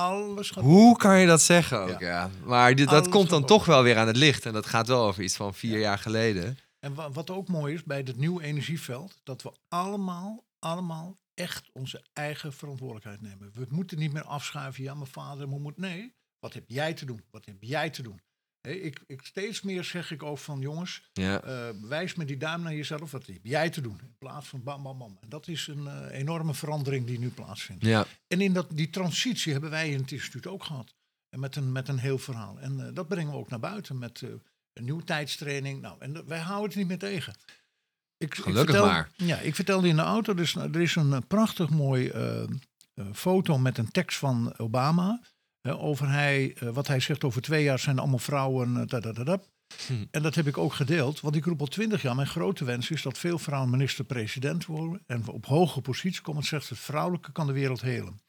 Alles gaat Hoe kan je dat zeggen ook, ja? Ja. Maar dit, dat komt dan toch wel weer aan het licht. En dat gaat wel over iets van vier jaar geleden. En wa- wat ook mooi is bij dit nieuwe energieveld, dat we allemaal, allemaal echt onze eigen verantwoordelijkheid nemen. We moeten niet meer afschuiven, ja, mijn vader, mijn moeder. Nee, Wat heb jij te doen? Wat heb jij te doen? Ik, ik, steeds meer zeg ik ook van jongens, Ja. eh, wijs met die duim naar jezelf. Wat heb jij te doen? In plaats van bam, bam, bam. En dat is een eh, enorme verandering die nu plaatsvindt. Ja. En in dat, die transitie hebben wij in het instituut ook gehad. En met een, met een heel verhaal. En eh, dat brengen we ook naar buiten met een nieuwtijdstraining. Nou, en wij houden het niet meer tegen. Ik, ik Gelukkig vertel- maar. Ja, ik vertelde in de auto, dus er is een prachtig mooi foto met een tekst van Obama. Over hij, eh, wat hij zegt over twee jaar zijn allemaal vrouwen. eh, da, da, da, da. Hm. En dat heb ik ook gedeeld, want ik roep al twintig jaar. Mijn grote wens is dat veel vrouwen minister-president worden. En op hoge posities komen. Het zegt het vrouwelijke kan de wereld helen.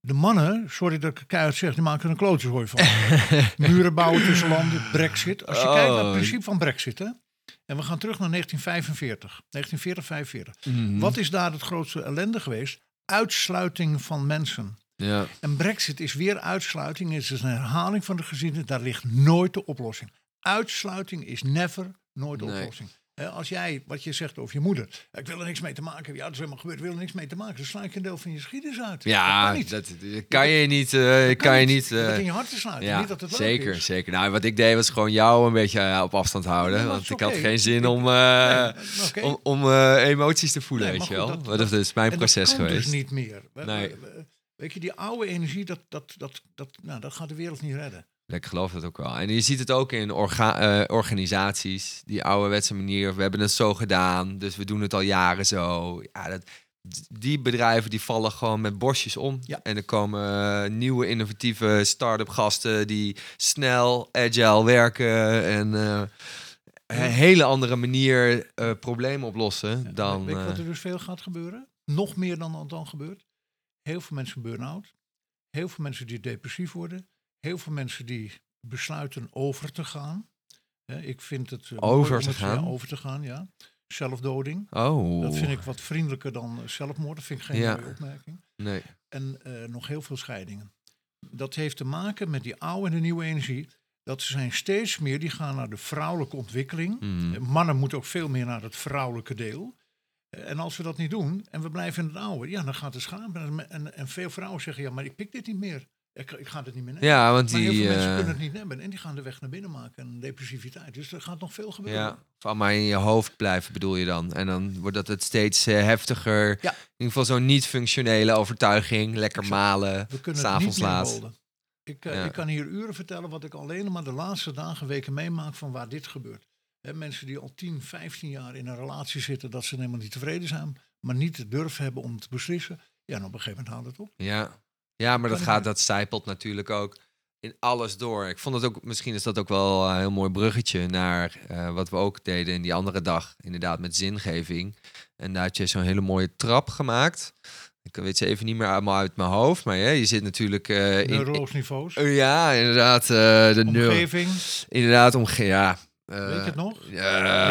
De mannen, sorry dat ik keihard zeg, die maken een klootjeshooi van. Muren bouwen tussen landen, brexit. Als je kijkt naar het Oh. principe van brexit, hè. En we gaan terug naar 1945, 1940, 45. Mhm. Wat is daar het grootste ellende geweest? Uitsluiting van mensen. Ja. En brexit is weer uitsluiting. Het is een herhaling van de geschiedenis. Daar ligt nooit de oplossing. Uitsluiting is never, nooit de Nee. oplossing. Als jij, wat je zegt over je moeder. Ik wil er niks mee te maken hebben. Ja, dat is helemaal gebeurd. Ik wil er niks mee te maken. Dan sla ik een deel van je geschiedenis uit. dat Ja, kan dat, dat kan je niet. eh, Dat kan je niet. Moet eh, in je hart te sluiten. ja, niet dat het leuk zeker, is. zeker. Nou, wat ik deed was gewoon jou een beetje eh, op afstand houden. Want ik is had geen zin om, eh, Nee, om, om eh, emoties te voelen, Nee, weet je wel. dat, is mijn En proces dat kan geweest. dus niet meer. Nee. We- we- weet je, die oude energie, dat, dat, dat, dat, nou, dat gaat de wereld niet redden. Ik geloof dat ook wel. En je ziet het ook in orga- eh, organisaties. Die ouderwetse manier. We hebben het zo gedaan. Dus we doen het al jaren zo. Ja, dat, die bedrijven die vallen gewoon met bosjes om. Ja. En er komen eh, nieuwe innovatieve start-up gasten die snel, agile werken. En eh, een hele andere manier problemen oplossen dan... Weet je wat er dus veel gaat gebeuren? Nog meer dan dan gebeurt. Heel veel mensen burn-out. Heel veel mensen die depressief worden. Heel veel mensen die besluiten over te gaan. Ik vind het... eh, Over te het- ja, gaan? over te gaan, ja. Zelfdoding. oh. Dat vind ik wat vriendelijker dan eh, zelfmoord. Dat vind ik geen Ja. mooie opmerking. Nee. En eh, nog heel veel scheidingen. Dat heeft te maken met die oude en de nieuwe energie. Dat ze zijn steeds meer, die gaan naar de vrouwelijke ontwikkeling. Mm. Mannen moeten ook veel meer naar het vrouwelijke deel. En als we dat niet doen en we blijven in het oude, ja, dan gaat het schaam. En, en, en veel vrouwen zeggen, ja, maar ik pik dit niet meer. Ik, ik ga dit niet meer nemen. Ja, want maar heel die... veel mensen eh, kunnen het niet nemen en die gaan de weg naar binnen maken. En depressiviteit. Dus er gaat nog veel gebeuren. Ja, van maar in je hoofd blijven bedoel je dan. En dan wordt dat het steeds eh, heftiger. Ja. In ieder geval zo'n niet-functionele overtuiging. Lekker Exact. malen, We kunnen het s'avonds niet meer laat. Ik, eh, Ja. ik kan hier uren vertellen wat ik alleen maar de laatste dagen, weken meemaak van waar dit gebeurt. Mensen die al 10, 15 jaar in een relatie zitten, dat ze helemaal niet tevreden zijn, maar niet de durf hebben om te beslissen. Ja, en op een gegeven moment houdt het op. Ja, ja maar dat, gaat, niet. dat zijpelt natuurlijk ook in alles door. Ik vond het ook, misschien is dat ook wel een heel mooi bruggetje naar eh, wat we ook deden in die andere dag. Inderdaad, met zingeving. En daar had je zo'n hele mooie trap gemaakt. Ik weet ze even niet meer allemaal uit mijn hoofd, maar ja, je zit natuurlijk eh, in, Neuroloogniveaus, in- ja, inderdaad, eh, de omgeving, inderdaad, omge ja. Eh, weet je het nog? ja,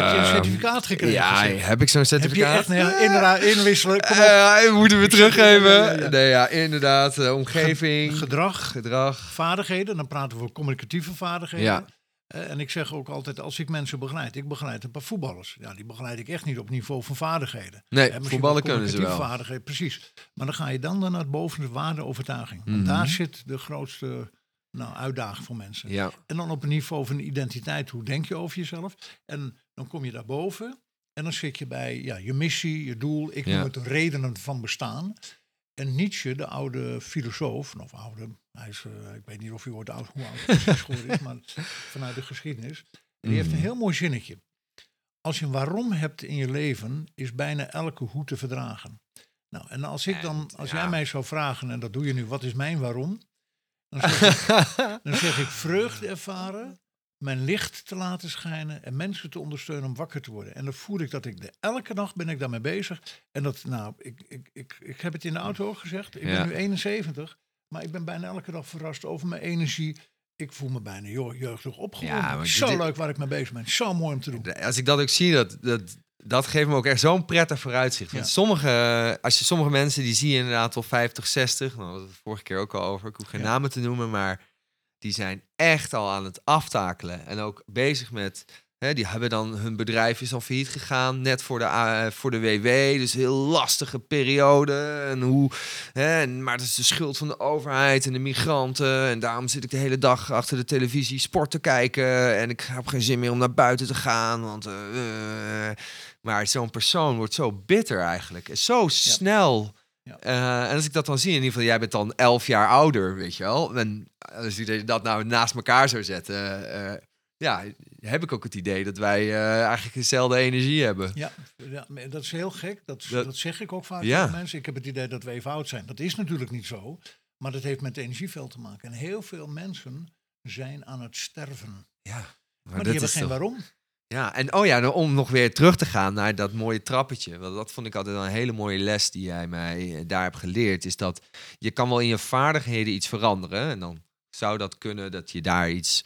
Heb je een certificaat gekregen? Ja, heb ik zo'n Heb je certificaat? echt inra- inwisselen? Kom op. Eh, moeten we teruggeven? ja, ja, ja. Nee, ja, inderdaad. eh, omgeving, Gedrag, gedrag. vaardigheden, dan praten we over communicatieve vaardigheden. Ja. En ik zeg ook altijd, als ik mensen begeleid, ik begeleid een paar voetballers. Ja, die begeleid ik echt niet op niveau van vaardigheden. Nee, voetballen kunnen ze wel. Vaardigheden, precies. Maar dan ga je dan, dan naar boven de waardeovertuiging. Want Mhm. daar zit de grootste nou, uitdaging voor mensen. Ja, En dan op een niveau van identiteit, hoe denk je over jezelf? En dan kom je daarboven en dan zit je bij ja, je missie, je doel. Ik Ja. noem het de redenen van bestaan. En Nietzsche, de oude filosoof, of oude, hij is, eh, ik weet niet of hij ooit oud, hoe oud hij precies geworden is, maar vanuit de geschiedenis. Die heeft een Mhm. heel mooi zinnetje. Als je een waarom hebt in je leven, is bijna elke hoe te verdragen. Nou, en als ik dan, als jij mij zou vragen, en dat doe je nu, wat is mijn waarom? Dan zeg ik, dan zeg ik vreugde ervaren, mijn licht te laten schijnen en mensen te ondersteunen om wakker te worden. En dan voel ik dat ik de, elke dag ben ik daarmee bezig. En dat, nou, ik, ik, ik, ik heb het in de auto ook gezegd. Ik Ja. ben nu 71, maar ik ben bijna elke dag verrast over mijn energie. Ik voel me bijna jeugdig opgewonden. Ja, zo dit- leuk waar ik mee bezig ben. Zo mooi om te doen. als ik dat ook zie, dat, dat, dat geeft me ook echt zo'n prettig vooruitzicht. Want Ja. sommige, als je sommige mensen, die zie je inderdaad wel 50, 60. Nou, dat hadden we het vorige keer ook al over. Ik hoef geen Ja. namen te noemen, maar die zijn echt al aan het aftakelen. En ook bezig met Hè, die hebben dan, hun bedrijf is dan failliet gegaan, net voor de, A- voor de WW. Dus een heel lastige periode. En hoe, hè, en, maar dat is de schuld van de overheid en de migranten. En daarom zit ik de hele dag achter de televisie sport te kijken. En ik heb geen zin meer om naar buiten te gaan. Want, eh, eh. maar zo'n persoon wordt zo bitter eigenlijk. En zo snel. Ja. Eh, en als ik dat dan zie, in ieder geval, jij bent dan elf jaar ouder, weet je wel. En als je dat nou naast elkaar zou zetten, eh, ja, heb ik ook het idee dat wij eh, eigenlijk dezelfde energie hebben. Ja, ja, dat is heel gek. Dat, Dat- dat zeg ik ook vaak Ja. tegen mensen. Ik heb het idee dat we even oud zijn. Dat is natuurlijk niet zo. Maar dat heeft met het energieveld te maken. En heel veel mensen zijn aan het sterven. Ja, Maar, maar, die hebben geen toch- waarom. Ja, en oh ja, nou, om nog weer terug te gaan naar dat mooie trappetje. Want dat vond ik altijd een hele mooie les die jij mij eh, daar hebt geleerd. Is dat je kan wel in je vaardigheden iets veranderen. En dan zou dat kunnen dat je daar iets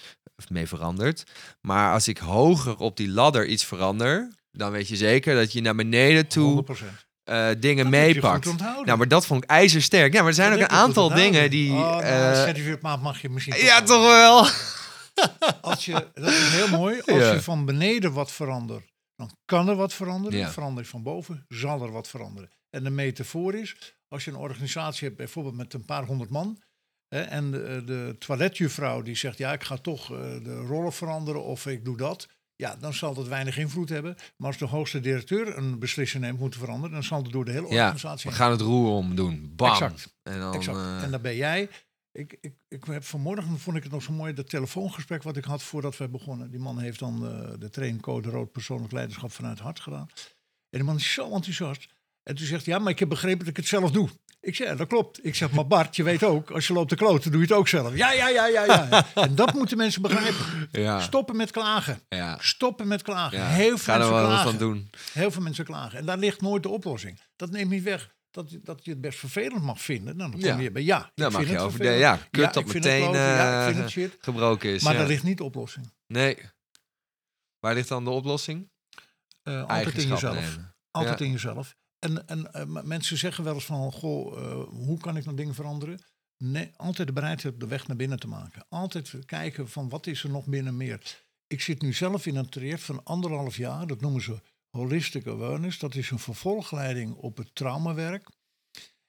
mee verandert. Maar als ik hoger op die ladder iets verander, dan weet je zeker dat je naar beneden toe 100%. eh, dingen Dat meepakt. Nou, maar dat vond ik ijzersterk. Ja, maar er zijn Dat ook een aantal dingen die... Oh, nou, eh, certificaat mag je misschien... ja, toch wel. Als je, dat is heel mooi. Als Ja. je van beneden wat verandert, dan kan er wat veranderen. Ja. Verander je van boven, zal er wat veranderen. En de metafoor is, als je een organisatie hebt, bijvoorbeeld met een paar honderd man. Hè, en de, de toiletjuffrouw die zegt, ja, ik ga toch eh, de rollen veranderen of ik doe dat. Ja, dan zal dat weinig invloed hebben. Maar als de hoogste directeur een beslissing neemt moeten veranderen, dan zal het door de hele Ja, organisatie we heen. gaan het roer omdoen. Bam. Exact. En dan, Exact. eh, En dan ben jij. Ik, ik, ik heb vanmorgen vond ik het nog zo mooi, dat telefoongesprek wat ik had voordat we begonnen. Die man heeft dan eh, de traincode rood persoonlijk leiderschap vanuit hart gedaan. En die man is zo enthousiast. En toen zegt hij, ja, maar ik heb begrepen dat ik het zelf doe. Ik zeg, ja, dat klopt. Ik zeg, maar Bart, je weet ook, als je loopt te kloten, doe je het ook zelf. Ja, ja, ja, ja, ja. En dat moeten mensen begrijpen. ja. Stoppen met klagen. Ja. Stoppen met klagen. Ja. Heel veel Ga er mensen klagen. doen. Heel veel mensen klagen. En daar ligt nooit de oplossing. Dat neemt niet weg dat, je- dat je het best vervelend mag vinden. Nou, dan kom Ja. je bij ja. Dan mag je over de ja, kut Ja, dat meteen ja, eh, het gebroken is. Maar ja. daar ligt niet de oplossing. Nee. Waar ligt dan de oplossing? Eh, altijd in jezelf. nemen. Altijd Ja. in jezelf. En, en eh, mensen zeggen wel eens van, goh, eh, hoe kan ik nou dingen veranderen? Nee, altijd de bereidheid om de weg naar binnen te maken. Altijd kijken van, wat is er nog binnen meer? Ik zit nu zelf in een traject van anderhalf jaar. Dat noemen ze holistic awareness. Dat is een vervolgleiding op het traumawerk.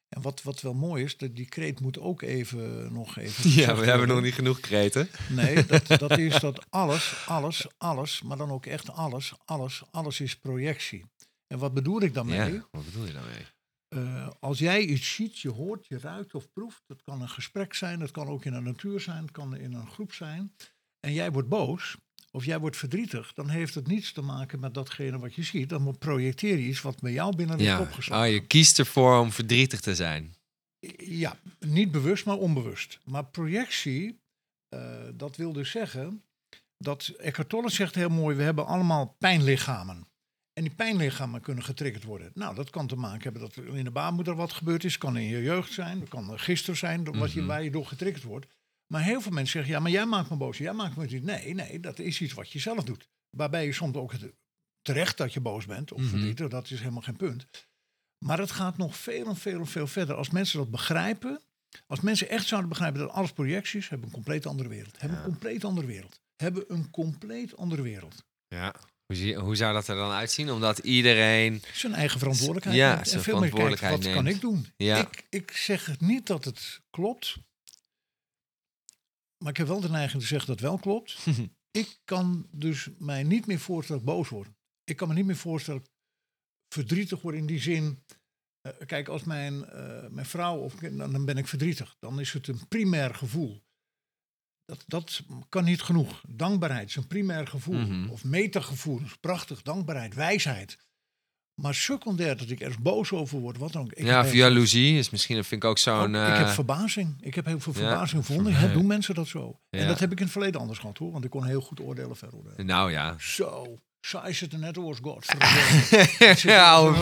En wat, wat wel mooi is, dat die kreet moet ook even nog even... Ja, we hebben nog niet genoeg kreten. Nee, dat, dat is dat alles, alles, alles, maar dan ook echt alles, alles, alles is projectie. En wat bedoel ik daarmee? Ja, wat bedoel je daarmee? Eh, als jij iets ziet, je hoort, je ruikt of proeft, dat kan een gesprek zijn, dat kan ook in de natuur zijn, het kan in een groep zijn, en jij wordt boos of jij wordt verdrietig, dan heeft het niets te maken met datgene wat je ziet. Dan projecteer je iets wat bij jou binnen Ja, opgeslagen. oh, je kiest ervoor om verdrietig te zijn. Ja, niet bewust, maar onbewust. Maar projectie, eh, dat wil dus zeggen dat Eckhart Tolle zegt heel mooi: we hebben allemaal pijnlichamen. En die pijnlichamen kunnen getriggerd worden. Nou, dat kan te maken hebben dat er in de baarmoeder wat gebeurd is. Kan in je jeugd zijn, dat kan gisteren zijn, wat je, Mhm. waar je door getriggerd wordt. Maar heel veel mensen zeggen, ja, maar jij maakt me boos. Jij maakt me niet. Nee, nee, dat is iets wat je zelf doet. Waarbij je soms ook het, terecht dat je boos bent of Mhm. verdrietig, dat is helemaal geen punt. Maar het gaat nog veel en veel en veel verder. Als mensen dat begrijpen, als mensen echt zouden begrijpen dat alles projecties hebben een compleet andere wereld. Hebben Ja. een compleet andere wereld. Hebben een compleet andere wereld. Ja. Hoe, zou dat er dan uitzien? Omdat iedereen... Zijn eigen verantwoordelijkheid. Ja, neemt. en veel meer kijkt, wat verantwoordelijkheid kan ik doen? Ja. Ik, ik zeg niet dat het klopt. Maar ik heb wel de neiging te zeggen dat het wel klopt. ik kan dus mij niet meer voorstellen boos word. Ik kan me niet meer voorstellen verdrietig word in die zin. eh, kijk, als mijn, eh, mijn vrouw of dan ben ik verdrietig. Dan is het een primair gevoel. Dat, dat kan niet genoeg. Dankbaarheid is een primair gevoel. Mhm. Of metagevoel is prachtig. Dankbaarheid, wijsheid. Maar secundair dat ik ergens boos over word, wat dan ook. Ik ja, heb heel- jaloezie is misschien, vind ik ook zo'n... ik heb eh, verbazing. Ik heb heel veel ja, verbazing gevonden. Hè, doen mensen dat zo? Ja. En dat heb ik in het verleden anders gehad hoor. Want ik kon heel goed oordelen, veroordelen. nou ja. Zo, zij zit er net als God. ja, oude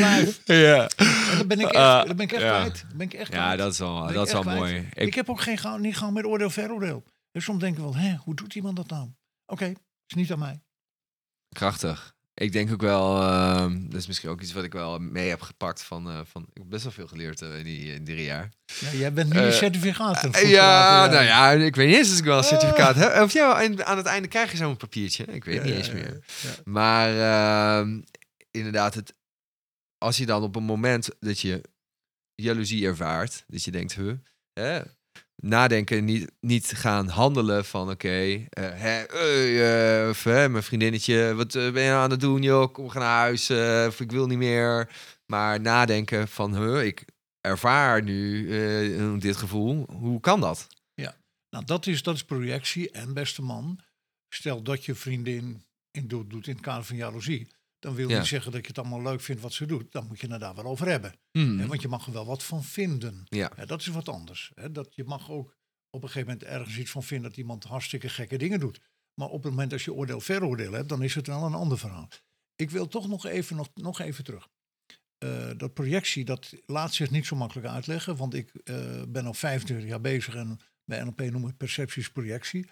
lijf. Ja, En dat ben ik echt, Ah, dat ben ik echt ja. kwijt. Dat ben ik echt ja kwijt. dat is wel, dat is wel kwijt. mooi. Ik, heb ook geen niet gauw met oordeel, veroordeel. En soms denk ik wel, hè, hoe doet iemand dat nou? Oké, is niet aan mij. Krachtig. Ik denk ook wel, ehm, dat is misschien ook iets wat ik wel mee heb gepakt van, eh, van ik heb best wel veel geleerd eh, in die in drie jaar. Ja, jij bent nu een Eh, certificaat. ja, nou ja, ik weet niet eens of ik wel een Ah. certificaat heb. Of ja, aan het einde krijg je zo'n papiertje. Ik weet Ja, niet eens ja, meer. ja. Maar ehm, inderdaad, het, als je dan op een moment dat je jaloezie ervaart, dat je denkt, huh, hè, nadenken, niet, niet gaan handelen van, oké, eh, eh, eh, hè, mijn vriendinnetje, wat ben je aan het doen, joh, kom, gaan naar huis, of ik wil niet meer. Maar nadenken van, huh, ik ervaar nu dit gevoel, hoe kan dat? Nou, dat is, dat is projectie. En beste man, stel dat je vriendin in doet, doet in het kader van jaloezie. Dan wil Ja. niet zeggen dat je het allemaal leuk vindt wat ze doet. Dan moet je het daar wel over hebben. Hmm. Want je mag er wel wat van vinden. Ja. Dat is wat anders. Hè. Dat, je mag ook op een gegeven moment ergens iets van vinden dat iemand hartstikke gekke dingen doet. Maar op het moment als je oordeel veroordeel hebt, dan is het wel een ander verhaal. Ik wil toch nog even, nog, nog even terug. Eh, dat projectie, dat laat zich niet zo makkelijk uitleggen. Want ik eh, ben al 25 jaar bezig en bij NLP noemen we het percepties projectie.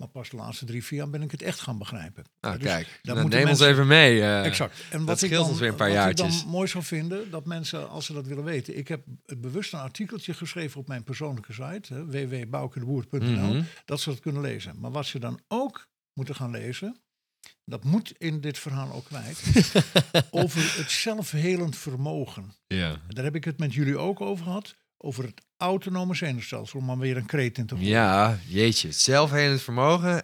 Maar pas de laatste drie, vier jaar ben ik het echt gaan begrijpen. Nou, dus kijk, dan neem ons mensen- even mee. eh. Exact. En wat ik scheelt dan, ons weer een paar wat ik dan mooi zou vinden, dat mensen, als ze dat willen weten... Ik heb het bewust een artikeltje geschreven op mijn persoonlijke site, hè, www.boukedeboer.nl, Mhm. dat ze dat kunnen lezen. Maar wat ze dan ook moeten gaan lezen, dat moet in dit verhaal ook kwijt, over het zelfhelend vermogen. Ja. Daar heb ik het met jullie ook over gehad, over het autonome zenuwstelsel, om maar weer een kreet in te gooien. Ja, jeetje. Zelfhelend vermogen.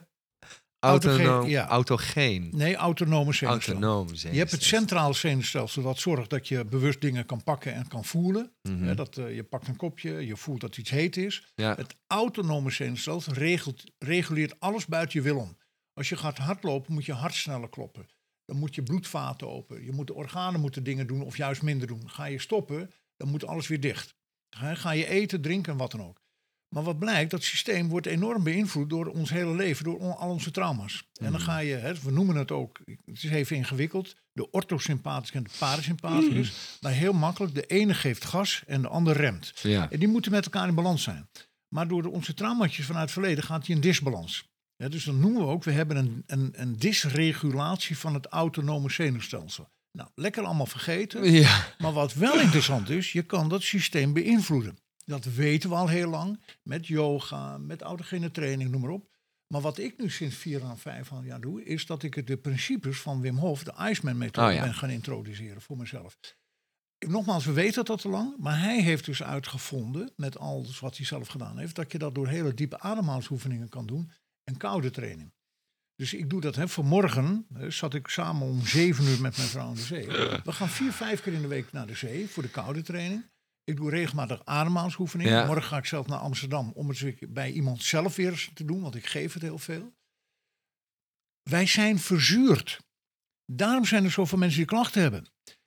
Autogeen, Autonoom, ja. Autogeen. Nee, autonome zenuwstelsel. Autonoom. Je hebt het centraal zenuwstelsel dat zorgt dat je bewust dingen kan pakken en kan voelen. Mhm. Dat, eh, je pakt een kopje, je voelt dat iets heet is. Ja. Het autonome zenuwstelsel regelt, reguleert alles buiten je wil om. Als je gaat hardlopen, moet je hart sneller kloppen. Dan moet je bloedvaten open. Je moet de organen moeten dingen doen of juist minder doen. Ga je stoppen, dan moet alles weer dicht. Ga, ga je eten, drinken en wat dan ook. Maar wat blijkt, dat systeem wordt enorm beïnvloed door ons hele leven, door on- al onze trauma's. En dan ga je, we noemen het ook, het is even ingewikkeld, de orthosympathische en de parasympathicus. Maar heel makkelijk, de ene geeft gas en de ander remt. Ja. En die moeten met elkaar in balans zijn. Maar door de, onze trauma's vanuit het verleden gaat die in disbalans. Ja, dus dan noemen we ook, we hebben een, een, een dysregulatie van het autonome zenuwstelsel. Nou, lekker allemaal vergeten. Ja. Maar wat wel interessant is, je kan dat systeem beïnvloeden. Dat weten we al heel lang, met yoga, met autogene training, noem maar op. Maar wat ik nu sinds vier à vijf jaar doe, is dat ik de principes van Wim Hof, de Iceman-methode, Oh ja. ben gaan introduceren voor mezelf. Nogmaals, we weten dat al lang, maar hij heeft dus uitgevonden, met alles wat hij zelf gedaan heeft, dat je dat door hele diepe ademhalingsoefeningen kan doen en koude training. Dus ik doe dat. Hè. Vanmorgen zat ik samen om zeven uur met mijn vrouw aan de zee. We gaan vier, vijf keer in de week naar de zee voor de koude training. Ik doe regelmatig ademhalingsoefeningen. Ja. Morgen ga ik zelf naar Amsterdam om het bij iemand zelf weer eens te doen, want ik geef het heel veel. Wij zijn verzuurd. Daarom zijn er zoveel mensen die klachten hebben.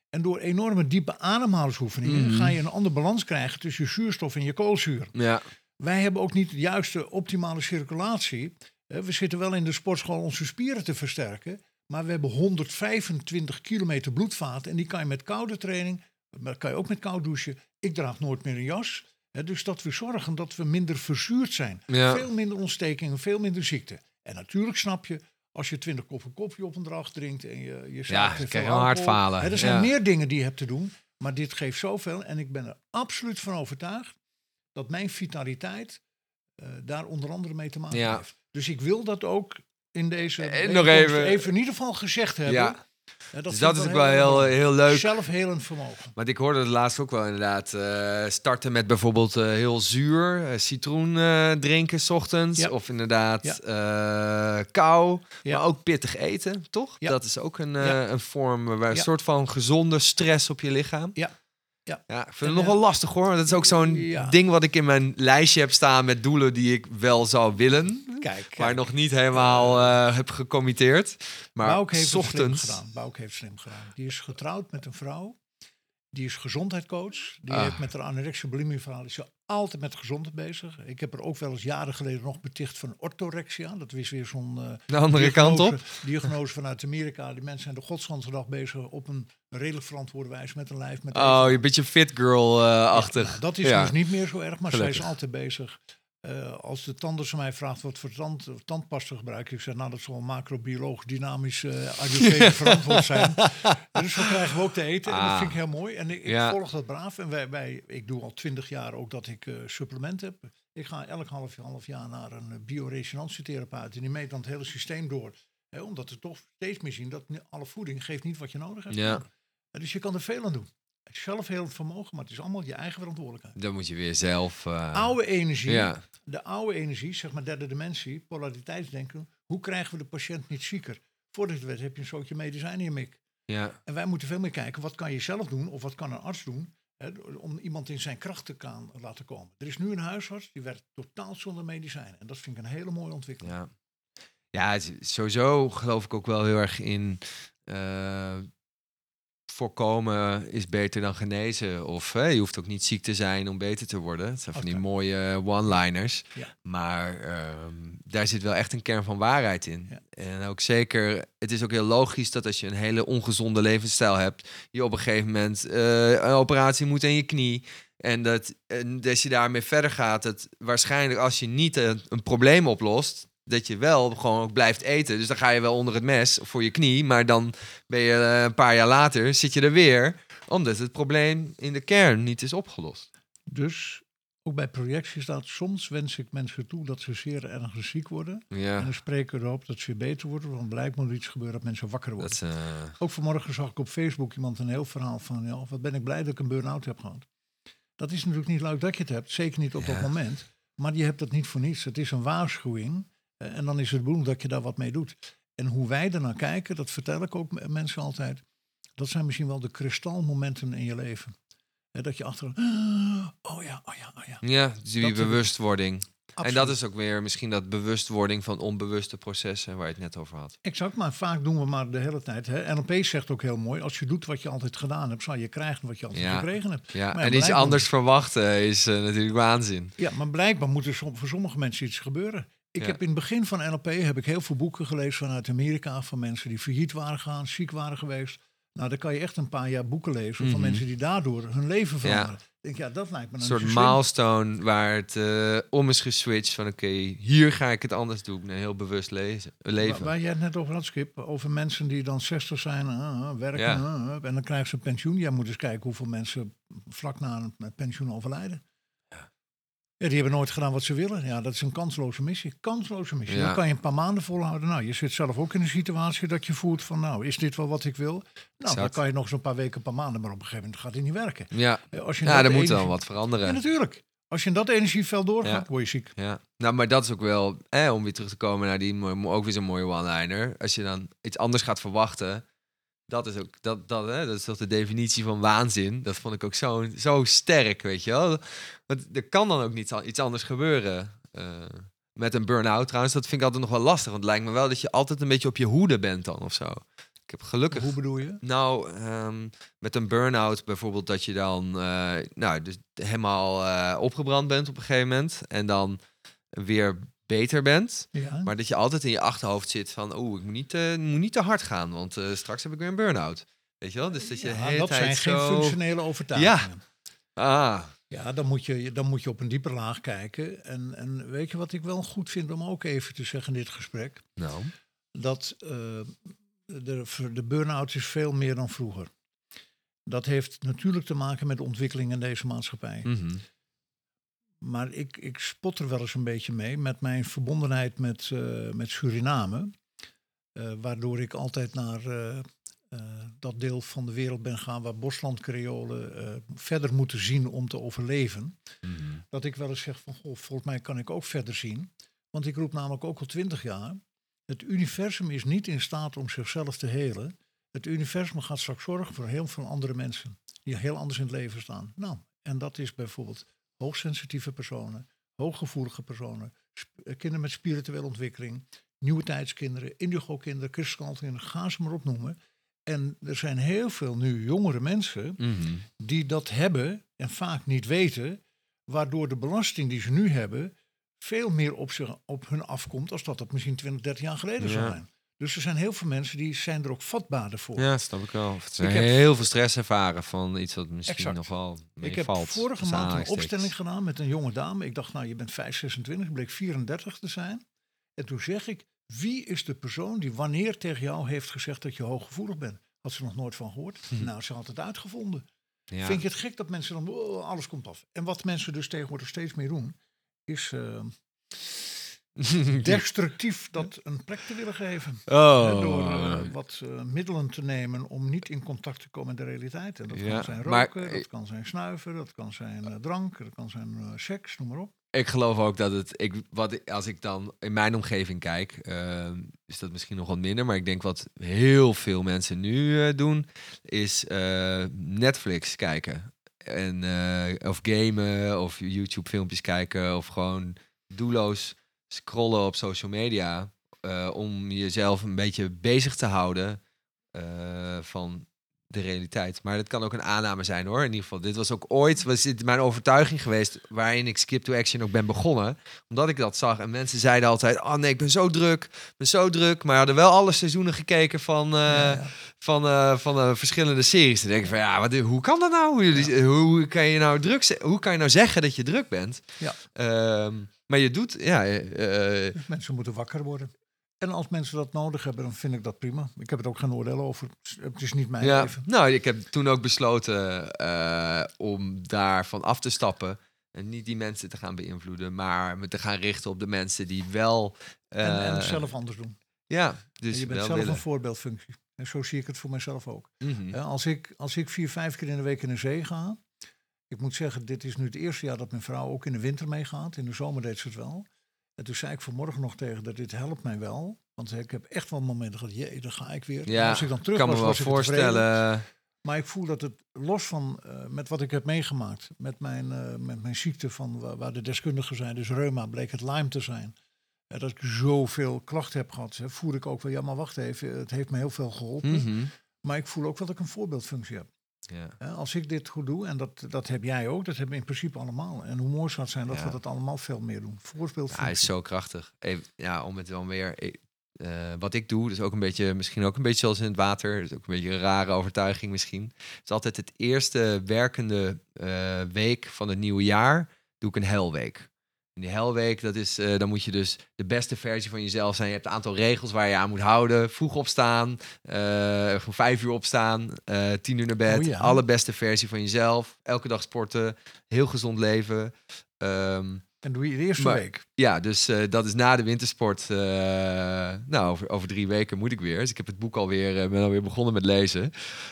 En door enorme diepe ademhalingsoefeningen Mhm. ga je een andere balans krijgen tussen je zuurstof en je koolzuur. Ja. Wij hebben ook niet de juiste optimale circulatie. We zitten wel in de sportschool onze spieren te versterken. Maar we hebben 125 kilometer bloedvaten. En die kan je met koude training, maar kan je ook met koud douchen. Ik draag nooit meer een jas. Dus dat we zorgen dat we minder verzuurd zijn. Ja. Veel minder ontstekingen, veel minder ziekte. En natuurlijk snap je, als je 20 koppen koffie op een dag drinkt en je, je Ja, krijg je hard falen. er zijn Ja. meer dingen die je hebt te doen. Maar dit geeft zoveel. En ik ben er absoluut van overtuigd dat mijn vitaliteit eh, daar onder andere mee te maken Ja. heeft. Dus ik wil dat ook in deze En nog bijeenkomst even- in ieder geval gezegd hebben. Ja. Ja, Dus dat is ook wel heel, heel leuk. Zelfhelend vermogen. Want ik hoorde het laatst ook wel inderdaad. eh, starten met bijvoorbeeld eh, heel zuur, eh, citroen eh, drinken 's ochtends. Ja. Of inderdaad Ja. eh, kou. Ja. Maar ook pittig eten, toch? Ja. Dat is ook een, eh, een vorm, waar een soort van gezonde stress op je lichaam. Ja. Ja. Ja, ik vind het nog eh, wel lastig hoor. Dat is ook zo'n Ja. ding wat ik in mijn lijstje heb staan met doelen die ik wel zou willen. Kijk, Maar nog niet helemaal eh, heb gecommitteerd. Maar Bouk heeft het slim gedaan. Bouk heeft slim gedaan. Die is getrouwd met een vrouw. Die is gezondheidscoach. Die Ah. heeft met haar anorexia bulimie verhaal is ze altijd met gezondheid bezig. Ik heb er ook wel eens jaren geleden nog beticht van orthorexia. Dat is weer zo'n eh, De andere kant op. diagnose- Diagnose vanuit Amerika. Die mensen zijn de godsganse bezig op een redelijk verantwoorde wijze met een lijf. Met Oh, je een beetje fit girl-achtig. nou, dat is Ja. dus niet meer zo erg, maar zij is altijd bezig. Eh, als de tandarts mij vraagt wat voor tand, tandpasta gebruik ik, zeg nou dat zal een macrobioloog dynamisch uh, verantwoord zijn. dus zo krijgen we ook te eten en dat vind ik heel mooi. En ik, ik volg dat braaf en wij, wij, ik doe al twintig jaar ook dat ik uh, supplementen heb. Ik ga elk half, half jaar naar een bioresonantietherapeut en die meet dan het hele systeem door. Hè, omdat we toch steeds meer zien dat alle voeding geeft niet wat je nodig hebt. Ja. Dus je kan er veel aan doen zelfhelend vermogen, maar het is allemaal je eigen verantwoordelijkheid. Dan moet je weer zelf... Uh... Oude energie, ja. de oude energie, zeg maar derde dimensie, polariteitsdenken. Hoe krijgen we de patiënt niet zieker? Voordat je het weet heb je een soortje medicijn in mik. Ja. En wij moeten veel meer kijken, wat kan je zelf doen of wat kan een arts doen hè, om iemand in zijn kracht te kan laten komen. Er is nu een huisarts die werkt totaal zonder medicijnen. En dat vind ik een hele mooie ontwikkeling. Ja, ja sowieso geloof ik ook wel heel erg in... Uh, voorkomen is beter dan genezen. Of je hoeft ook niet ziek te zijn om beter te worden. Het zijn van die mooie one-liners. Maar ehm, daar zit wel echt een kern van waarheid in. En ook zeker, het is ook heel logisch dat als je een hele ongezonde levensstijl hebt, je op een gegeven moment uh, een operatie moet in je knie. En dat, en als je daarmee verder gaat, dat waarschijnlijk als je niet een, een probleem oplost, dat je wel gewoon ook blijft eten. Dus dan ga je wel onder het mes voor je knie. Maar dan ben je eh, een paar jaar later, zit je er weer. Omdat het probleem in de kern niet is opgelost. Dus ook bij projectie staat, soms wens ik mensen toe dat ze zeer erg ziek worden. Ja. En dan spreken we erop dat ze beter worden. Want blijkbaar moet iets gebeuren dat mensen wakker worden. Dat, uh... Ook vanmorgen zag ik op Facebook iemand een heel verhaal van, ja, wat ben ik blij dat ik een burn-out heb gehad. Dat is natuurlijk niet leuk dat je het hebt, zeker niet op dat moment. Maar je hebt dat niet voor niets. Het is een waarschuwing eh, en dan is het bedoeld dat je daar wat mee doet. En hoe wij er naar kijken, dat vertel ik ook mensen altijd. Dat zijn misschien wel de kristalmomenten in je leven. dat je achter, oh ja, oh ja, oh ja. Ja, die bewustwording. En dat is ook weer misschien dat bewustwording van onbewuste processen waar je het net over had. Exact, maar vaak doen we maar de hele tijd. Hè. NLP zegt ook heel mooi, als je doet wat je altijd gedaan hebt, zal je krijgen wat je altijd gekregen hebt. Ja, en iets anders verwachten is uh, natuurlijk waanzin. Ja, maar blijkbaar moet er voor sommige mensen iets gebeuren. Ik heb in het begin van NLP heb ik heel veel boeken gelezen vanuit Amerika van mensen die failliet waren gegaan, ziek waren geweest. Nou, dan kan je echt een paar jaar boeken lezen van mhm. mensen die daardoor hun leven veranderen. Ja. Ik denk, ja, dat lijkt me een soort milestone waar het uh, om is geswitcht van oké, hier ga ik het anders doen. heel bewust lezen, leven. Waar, waar jij het net over had, Skip, over mensen die dan 60 zijn, uh, werken ja. en dan krijgen ze een pensioen. Jij moet eens kijken hoeveel mensen vlak na een pensioen overlijden. Ja, die hebben nooit gedaan wat ze willen. Ja, dat is een kansloze missie. Kansloze missie. Ja. Dan kan je een paar maanden volhouden. Nou, je zit zelf ook in een situatie dat je voelt van... nou, is dit wel wat ik wil? Nou, dan kan je nog zo'n paar weken, een paar maanden... maar op een gegeven moment gaat het niet werken. Ja, eh, Als je ja er moet wel wat veranderen. Ja, natuurlijk. Als je in dat energieveld doorgaat, word je ziek. Ja, nou, maar dat is ook wel... Om weer terug te komen naar die... ook weer zo'n mooie one-liner. Als je dan iets anders gaat verwachten dat is ook dat, dat, hè, dat is toch de definitie van waanzin. Dat vond ik ook zo, zo sterk, weet je wel. Want er kan dan ook niet iets anders gebeuren. Uh, met een burn-out trouwens, dat vind ik altijd nog wel lastig. Want het lijkt me wel dat je altijd een beetje op je hoede bent dan of zo. Ik heb gelukkig. Hoe bedoel je? Nou, um, met een burn-out bijvoorbeeld dat je dan uh, nou, dus helemaal uh, opgebrand bent op een gegeven moment. En dan weer beter bent. Ja. Maar dat je altijd in je achterhoofd zit van, oeh, ik moet niet, uh, moet niet te hard gaan, want uh, straks heb ik weer een burn-out. Weet je wel? Dus dat je ja, dat zijn zo... geen functionele overtuigingen. Ja. Ah. Ja, dan moet, je, dan moet je op een dieper laag kijken. En, en weet je wat ik wel goed vind om ook even te zeggen in dit gesprek? Nou. Dat uh, de, de burn-out is veel meer dan vroeger. Dat heeft natuurlijk te maken met de ontwikkeling in deze maatschappij. Mm maar ik, ik spot er wel eens een beetje mee met mijn verbondenheid met, uh, met Suriname. Uh, waardoor ik altijd naar uh, dat deel van de wereld ben gaan waar boslandcreolen verder moeten zien om te overleven. Mm Dat ik wel eens zeg van, goh, volgens mij kan ik ook verder zien. Want ik roep namelijk ook al twintig jaar, het universum is niet in staat om zichzelf te helen. Het universum gaat straks zorgen voor heel veel andere mensen die heel anders in het leven staan. Nou, en dat is bijvoorbeeld hoogsensitieve personen, hooggevoelige personen, eh, kinderen met spirituele ontwikkeling, nieuwe tijdskinderen, indigo-kinderen, kinderen, ga ze maar opnoemen. En er zijn heel veel nu jongere mensen mhm. die dat hebben en vaak niet weten, waardoor de belasting die ze nu hebben veel meer op, zich, op hun afkomt als dat dat misschien 20, 30 jaar geleden zou zijn. Dus er zijn heel veel mensen die zijn er ook vatbaarder voor. Ja, snap ik wel. Ik heb- heel veel stress ervaren van iets wat misschien Exact. nog wel Ik heb vorige maand een opstelling gedaan met een jonge dame. Ik dacht, nou, je bent 5, 26, ik bleek 34 te zijn. En toen zeg ik, wie is de persoon die wanneer tegen jou heeft gezegd dat je hooggevoelig bent? Had ze nog nooit van gehoord. Nou, ze had het uitgevonden. Ja. Vind je het gek dat mensen dan, oh, alles komt af. En wat mensen dus tegenwoordig steeds meer doen, is eh, destructief dat een plek te willen geven. oh. Door eh, wat eh, middelen te nemen om niet in contact te komen met de realiteit. En dat Ja, kan zijn roken, dat kan zijn snuiven, dat kan zijn eh, drank, dat kan zijn seks, noem maar op. Ik geloof ook dat het, ik, wat, als ik dan in mijn omgeving kijk, is dat misschien nog wat minder. Maar ik denk wat heel veel mensen nu doen, is Netflix kijken. En, of gamen, of YouTube filmpjes kijken, of gewoon doelloos scrollen op social media. eh, om jezelf een beetje bezig te houden eh, van de realiteit. Maar dat kan ook een aanname zijn hoor. In ieder geval, dit was ook ooit was dit mijn overtuiging geweest waarin ik Skip to Action ook ben begonnen. Omdat ik dat zag. En mensen zeiden altijd, oh nee, ik ben zo druk. Ik ben zo druk. Maar hadden wel alle seizoenen gekeken van, eh, Ja, ja. van, van verschillende series. Dan denk ik van, ja, wat, hoe kan dat nou? Hoe, hoe, kan je nou druk hoe kan je nou zeggen dat je druk bent? Ja. Ehm, maar je doet, ja... eh, eh, Dus mensen moeten wakker worden. En als mensen dat nodig hebben, dan vind ik dat prima. Ik heb er ook geen oordeel over. Het is niet mijn Ja, leven. nou, ik heb toen ook besloten eh, om daarvan af te stappen. En niet die mensen te gaan beïnvloeden, maar me te gaan richten op de mensen die wel. En, en het zelf anders doen. Ja, En dus je bent zelf willen. een voorbeeldfunctie. En zo zie ik het voor mezelf ook. Mhm. Als, ik, als ik vier, vijf keer in de week in de zee ga. Ik moet zeggen, dit is nu het eerste jaar dat mijn vrouw ook in de winter meegaat. In de zomer deed ze het wel. En toen zei ik vanmorgen nog tegen dat dit helpt mij wel. Want ik heb echt wel momenten gehad, jee, daar ga ik weer. En Ja, als ik dan terug kan me was, wel was ik tevreden. voorstellen. Maar ik voel dat het los van eh, met wat ik heb meegemaakt, met mijn, eh, met mijn ziekte van wa- waar, de deskundigen zijn, dus reuma, bleek het Lyme te zijn. Eh, dat ik zoveel klachten heb gehad, hè, voel ik ook wel, ja maar wacht even, het heeft me heel veel geholpen. Mhm. Maar ik voel ook wel dat ik een voorbeeldfunctie heb. Ja. Als ik dit goed doe, en dat, dat heb jij ook, dat hebben we in principe allemaal. En hoe mooi zou het zijn dat Ja. we dat allemaal veel meer doen. Voorbeeldfunctie. Ja, hij is zo krachtig. Even, ja, om het wel weer. eh, eh, wat ik doe, dus ook een beetje, misschien ook een beetje zoals in het water. Dus ook een beetje een rare overtuiging misschien. Het is altijd het eerste werkende eh, week van het nieuwe jaar. Doe ik een helweek. En die helweek, dat is, eh, dan moet je dus de beste versie van jezelf zijn. Je hebt een aantal regels waar je aan moet houden. Vroeg opstaan, van vijf uur opstaan, eh tien uur naar bed. Oh ja. Allerbeste versie van jezelf. Elke dag sporten, heel gezond leven. Ehm, En doe je de eerste Maar- week. ja, dus dat is na de wintersport. nou, over, over drie weken moet ik weer. Dus ik heb het boek alweer, eh ben alweer begonnen met lezen.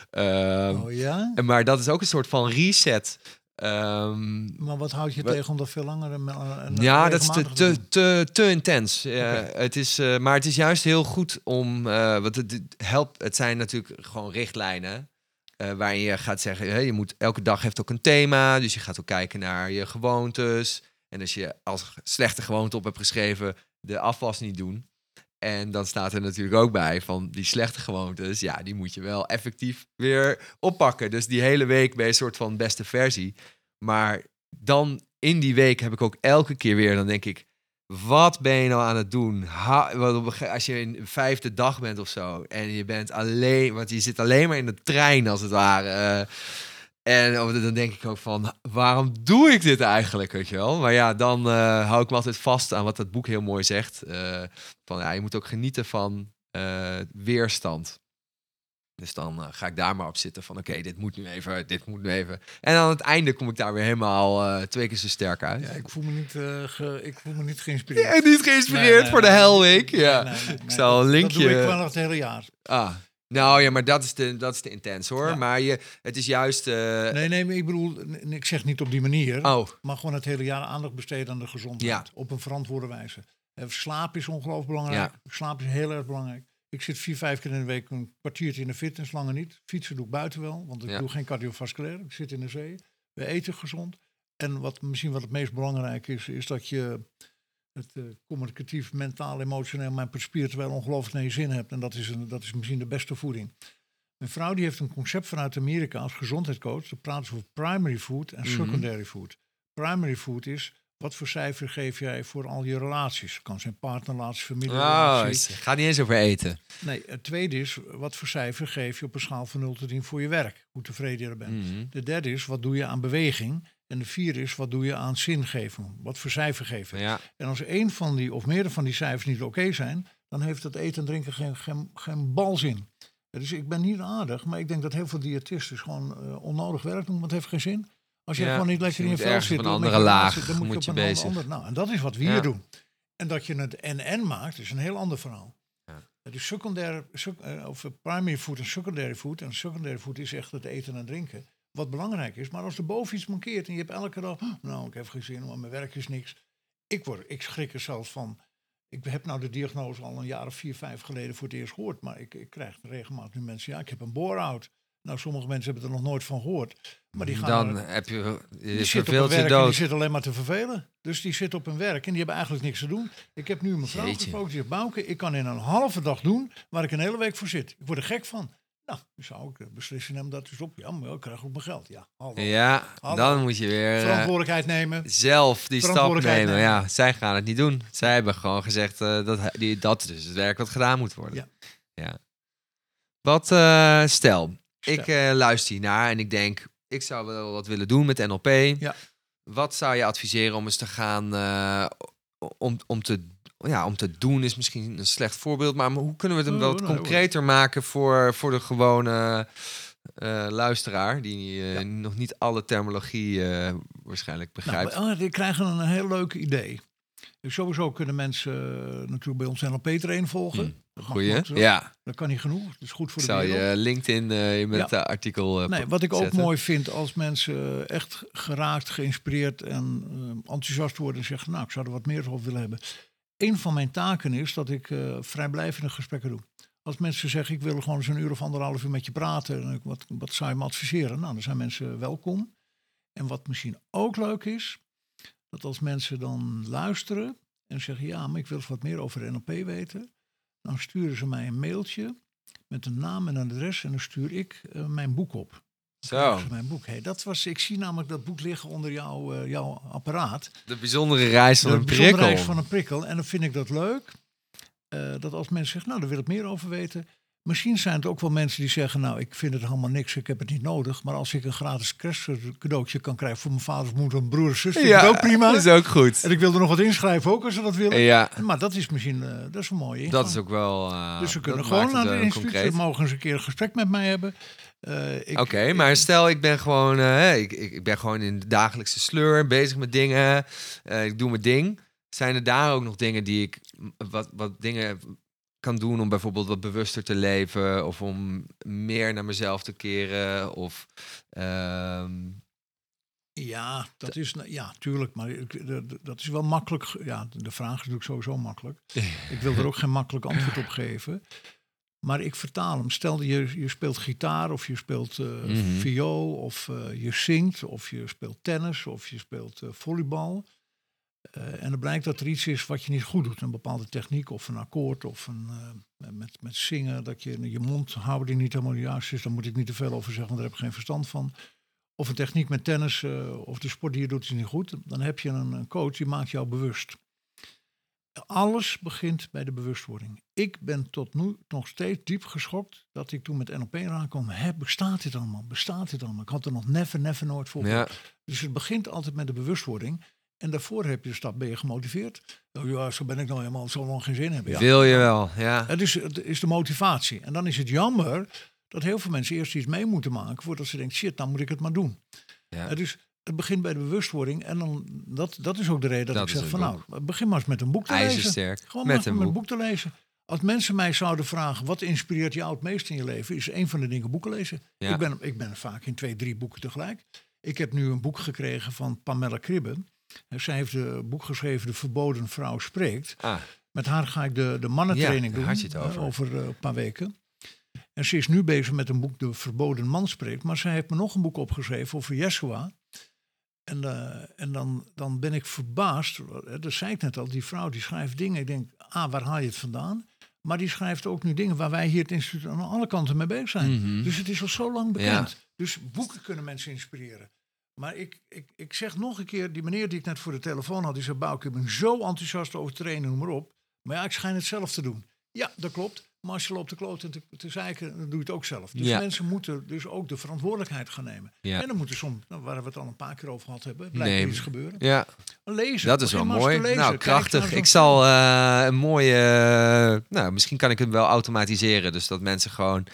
Ehm, oh ja? en, maar dat is ook een soort van reset. Ehm, Maar wat houd je Wat- tegen om dat veel langer en, en ja, dat is te, te, te, te intens. Het is, eh, maar het is juist heel goed om. eh want het, helpt. Het zijn natuurlijk gewoon richtlijnen. eh, waarin je gaat zeggen, je moet elke dag heeft ook een thema. Dus je gaat ook kijken naar je gewoontes. En als je als slechte gewoonte op hebt geschreven, de afwas niet doen. En dan staat er natuurlijk ook bij van die slechte gewoontes, ja, die moet je wel effectief weer oppakken. Dus die hele week ben je een soort van beste versie. Maar dan in die week heb ik ook elke keer weer, dan denk ik, wat ben je nou aan het doen? Ha, als je in vijfde dag bent of zo en je bent alleen, want je zit alleen maar in de trein als het ware. eh, en dan denk ik ook van, waarom doe ik dit eigenlijk, weet je wel? Maar ja, dan eh, hou ik me altijd vast aan wat dat boek heel mooi zegt. eh, van ja, je moet ook genieten van eh, weerstand. Dus dan ga ik daar maar op zitten van oké, dit moet nu even, dit moet nu even. En aan het einde kom ik daar weer helemaal twee keer zo sterk uit. Ja, ik voel me niet, ge- ik voel me niet geïnspireerd. Ja, niet geïnspireerd Nee, nee, voor de. Hellweek. Ja. Ik zal een linkje... Dat doe ik wel nog het hele jaar. Ah, nou ja, maar dat is te, dat is te intens hoor. Ja. Maar je, het is juist... eh, Nee, nee, maar ik bedoel, ik zeg niet op die manier. Oh, Maar gewoon het hele jaar aandacht besteden aan de gezondheid. Op een verantwoorde wijze. Eh, Slaap is ongelooflijk belangrijk. Slaap is heel erg belangrijk. Ik zit vier, vijf keer in de week een kwartiertje in de fitness, langer niet. Fietsen doe ik buiten wel, want ik doe geen cardiovasculair. Ik zit in de zee. We eten gezond. En wat misschien wat het meest belangrijk is, is dat je het eh, communicatief, mentaal, emotioneel, maar spiritueel ongelooflijk naar je zin hebt. En dat is, een, dat is misschien de beste voeding. Mijn vrouw die heeft een concept vanuit Amerika als gezondheidscoach. Daar praten ze over primary food en Mhm. secondary food. Primary food is Wat voor cijfer geef jij voor al je relaties? Het kan zijn partnerrelatie, Oh, familierelatie. het gaat niet eens over eten. Nee, het tweede is, wat voor cijfer geef je op een schaal van 0 tot 10 voor je werk? Hoe tevreden je er bent. Mhm. De derde is, wat doe je aan beweging? En de vierde is, wat doe je aan zingeving? Wat voor cijfer je? Ja, En als één van die of meerdere van die cijfers niet oké zijn, dan heeft het eten en drinken geen, geen, geen balzin. Dus ik ben niet aardig, maar ik denk dat heel veel diëtisten gewoon eh, onnodig werk doen, want het heeft geen zin. Als je Ja, gewoon niet dus lekker je in je vel zit, op een andere je laag dan moet op je een ander- bezig. ander- nou, en dat is wat we Ja. hier doen. En dat je het en-en maakt, is een heel ander verhaal. Ja. Het is secundair, sec- eh, of primary food en secondary food. En secondary food is echt het eten en drinken. Wat belangrijk is. Maar als er boven iets mankeert en je hebt elke dag... "Oh, Nou, ik heb geen zin, want mijn werk is niks. Ik, word, ik schrik er zelfs van. Ik heb nou de diagnose al een jaar of vier, vijf geleden voor het eerst gehoord. Maar ik, ik krijg regelmatig nu mensen... Ja, ik heb een bore-out. Nou, sommige mensen hebben er nog nooit van gehoord. Maar die gaan dan er- heb je, die je zit op een werk en die alleen maar te vervelen. Dus die zit op hun werk en die hebben eigenlijk niks te doen. Ik heb nu een mevrouw Jeetje. gesproken, die zegt... Bouke, ik kan in een halve dag doen waar ik een hele week voor zit. Ik word er gek van. Nou, zou ik de beslissing nemen dat is op. Ja, maar ik krijg ook mijn geld. Ja, hallo. Ja, Hallo. dan moet je weer eh, Verantwoordelijkheid nemen. zelf die stap nemen. nemen. Ja, zij gaan het niet doen. Zij hebben gewoon gezegd eh, dat die, dat dus het werk wat gedaan moet worden. Ja. Ja. Wat, eh, stel, Stel. ik eh, luister hiernaar en ik denk, ik zou wel wat willen doen met NLP. Ja. Wat zou je adviseren om eens te gaan, eh, om, om, te, ja, om te doen is misschien een slecht voorbeeld, maar hoe kunnen we het hem Oh, wat nee, hoor. concreter maken voor, voor de gewone eh, luisteraar, die eh, Ja. nog niet alle terminologie eh, waarschijnlijk begrijpt? Nou, oh, die krijgen een heel leuk idee. Dus sowieso kunnen mensen natuurlijk bij ons NLP-train volgen. Hm, Goeie. Ja, Dat kan niet genoeg. Dat is goed voor de zou wereld. je LinkedIn met Ja. het artikel Nee, wat ik ook mooi vind als mensen echt geraakt, geïnspireerd en enthousiast worden en zeggen, nou, ik zou er wat meer over willen hebben. Een van mijn taken is dat ik eh, vrijblijvende gesprekken doe. Als mensen zeggen, ik wil gewoon eens een uur of anderhalf uur met je praten, en wat, wat zou je me adviseren? Nou, dan zijn mensen welkom. En wat misschien ook leuk is, dat als mensen dan luisteren en zeggen, ja, maar ik wil wat meer over NLP weten, dan sturen ze mij een mailtje met een naam en een adres en dan stuur ik eh, mijn boek op. Zo, mijn boek. Hey, dat was, ik zie namelijk dat boek liggen onder jouw, eh, jouw apparaat. de bijzondere reis van De een bijzondere prikkel. reis van een prikkel. En dan vind ik dat leuk. eh, dat als mensen zeggen, nou, daar wil ik meer over weten. Misschien zijn het ook wel mensen die zeggen, nou, ik vind het helemaal niks, ik heb het niet nodig. Maar als ik een gratis kerstcadeautje kan krijgen voor mijn vader of moeder, een broer of zus, vind Ja, ook prima. dat is ook goed. En ik wil er nog wat inschrijven ook, als ze dat willen. Ja, Maar dat is misschien, eh, dat is een mooie dat is ook wel. Dus ze kunnen gewoon naar de instituut, mogen eens een keer een gesprek met mij hebben. Eh, Oké, maar stel ik ben gewoon, eh, ik, ik, ik ben gewoon in de dagelijkse sleur, bezig met dingen, eh, ik doe mijn ding. Zijn er daar ook nog dingen die ik, wat, wat dingen kan doen om bijvoorbeeld wat bewuster te leven of om meer naar mezelf te keren of ehm, Ja, dat is, ja, tuurlijk, maar dat is wel makkelijk. Ja, de vraag is natuurlijk sowieso makkelijk. Ik wil er ook geen makkelijk antwoord op geven. Maar ik vertaal hem. Stel je, je speelt gitaar of je speelt Mhm. viool of eh, je zingt of je speelt tennis of je speelt eh, volleybal. En dan blijkt dat er iets is wat je niet goed doet. Een bepaalde techniek of een akkoord of een, met, met zingen. Dat je je mondhouding niet helemaal juist is. Daar moet ik niet te veel over zeggen, want daar heb ik geen verstand van. Of een techniek met tennis of de sport die je doet is niet goed. Dan heb je een, een coach die maakt jou bewust. Alles begint bij de bewustwording. Ik ben tot nu nog steeds diep geschokt dat ik toen met NLP aankwam. Hè, bestaat dit allemaal? Bestaat dit allemaal? Ik had er nog never, never nooit voor. ja, Dus het begint altijd met de bewustwording. En daarvoor heb je de stap, ben je gemotiveerd? Oh ja, zo ben ik nou helemaal zo lang geen zin hebben. Ja. wil je wel, ja. Het is, het is de motivatie. En dan is het jammer dat heel veel mensen eerst iets mee moeten maken voordat ze denken, shit, nou moet ik het maar doen. Ja. Ja, dus het begint bij de bewustwording. En dan, dat, dat is ook de reden dat, Dat ik zeg van nou, begin maar eens met een boek te lezen. Gewoon met een boek. boek te lezen. Als mensen mij zouden vragen, wat inspireert jou het meest in je leven? Is een van de dingen boeken lezen. Ja. Ik, ben, ik ben vaak in twee, drie boeken tegelijk. Ik heb nu een boek gekregen van Pamela Kribben. En zij heeft een boek geschreven, De Verboden Vrouw Spreekt. Ah, Met haar ga ik de, de mannentraining Ja, doen. het eh, over. over eh, een paar weken. En ze is nu bezig met een boek, De Verboden Man Spreekt. Maar zij heeft me nog een boek opgeschreven over Yeshua. En, eh, en dan, dan ben ik verbaasd. Dat zei ik net al, die vrouw die schrijft dingen. Ik denk, ah, waar haal je het vandaan? Maar die schrijft ook nu dingen waar wij hier het instituut aan alle kanten mee bezig zijn. mhm. Dus het is al zo lang bekend. Dus boeken kunnen mensen inspireren. Maar ik, ik, ik zeg nog een keer, die meneer die ik net voor de telefoon had, die zei, Bouke, ik ben zo enthousiast over trainen, noem maar op. Maar ja, ik schijn het zelf te doen. Ja, dat klopt. Maar als je loopt te kloten en te, te zeiken, dan doe je het ook zelf. Dus Ja. mensen moeten dus ook de verantwoordelijkheid gaan nemen. Ja. En dan moeten soms, nou, waar we het al een paar keer over gehad hebben, blijkt Nee. iets gebeuren. Ja, Lezen. dat is wel mooi. lezen. Nou, krachtig. Ik zal eh, een mooie... eh, nou, misschien kan ik het wel automatiseren. Dus dat mensen gewoon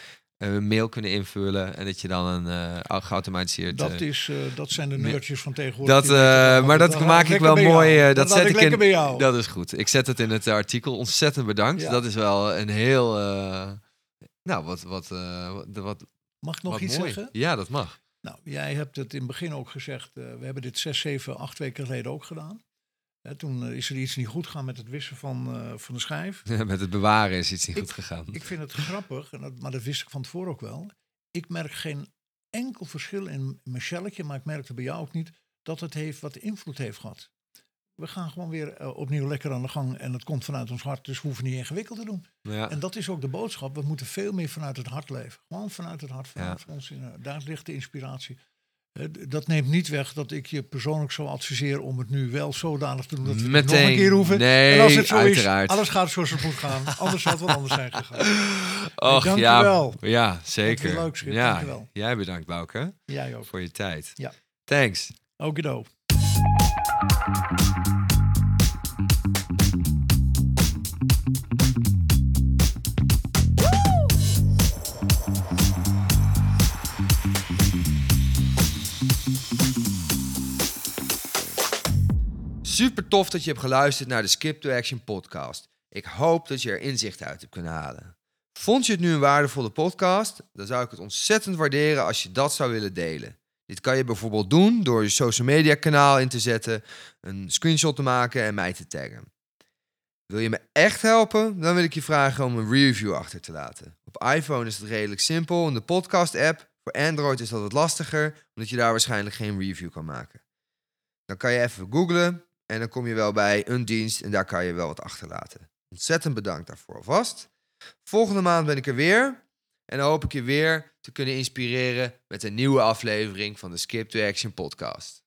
een mail kunnen invullen. En dat je dan een eh, geautomatiseerd... Dat, eh, is, eh, dat zijn de nerdjes van tegenwoordig. Dat, maar dat maak ik wel mooi. dat zet ik in. bij jou. Dat is goed. Ik zet het in het artikel. Ontzettend bedankt. Ja. Dat is wel een heel. nou, wat. wat, wat, Mag ik nog wat iets mooi. zeggen? Ja, dat mag. Nou, jij hebt het in het begin ook gezegd. we hebben dit zes, zeven, acht weken geleden ook gedaan. Hè, toen eh, is er iets niet goed gegaan met het wissen van, eh, van de schijf. Met het bewaren is iets niet Ik- goed gegaan. Ik vind het grappig, en dat, maar dat wist ik van tevoren ook wel. Ik merk geen enkel verschil in mijn shelletje, maar ik merkte bij jou ook niet dat het heeft wat invloed heeft gehad. We gaan gewoon weer eh, opnieuw lekker aan de gang en het komt vanuit ons hart, dus we hoeven niet ingewikkeld te doen. ja. En dat is ook de boodschap. We moeten veel meer vanuit het hart leven. Gewoon vanuit het hart. Vanuit ons, daar ligt de inspiratie. Dat neemt niet weg dat ik je persoonlijk zou adviseren om het nu wel zodanig te doen dat we het nog een keer hoeven. Nee, en als het zo uiteraard. is, alles gaat zoals het moet gaan. Anders zou het wel anders zijn gegaan. Och, dank je ja, wel. ja, zeker. leuk, Schip. ja, Dank je wel. jij bedankt, Bouke, Jij ook. voor je tijd. Ja. Thanks. Okido. Super tof dat je hebt geluisterd naar de Skip to Action podcast. Ik hoop dat je er inzicht uit hebt kunnen halen. Vond je het nu een waardevolle podcast? Dan zou ik het ontzettend waarderen als je dat zou willen delen. Dit kan je bijvoorbeeld doen door je social media kanaal in te zetten, een screenshot te maken en mij te taggen. Wil je me echt helpen? Dan wil ik je vragen om een review achter te laten. Op iPhone is het redelijk simpel in de podcast app. Voor Android is dat wat lastiger, omdat je daar waarschijnlijk geen review kan maken. Dan kan je even googlen en dan kom je wel bij een dienst en daar kan je wel wat achterlaten. Ontzettend bedankt daarvoor alvast. Volgende maand ben ik er weer en dan hoop ik je weer te kunnen inspireren met een nieuwe aflevering van de Skip to Action podcast.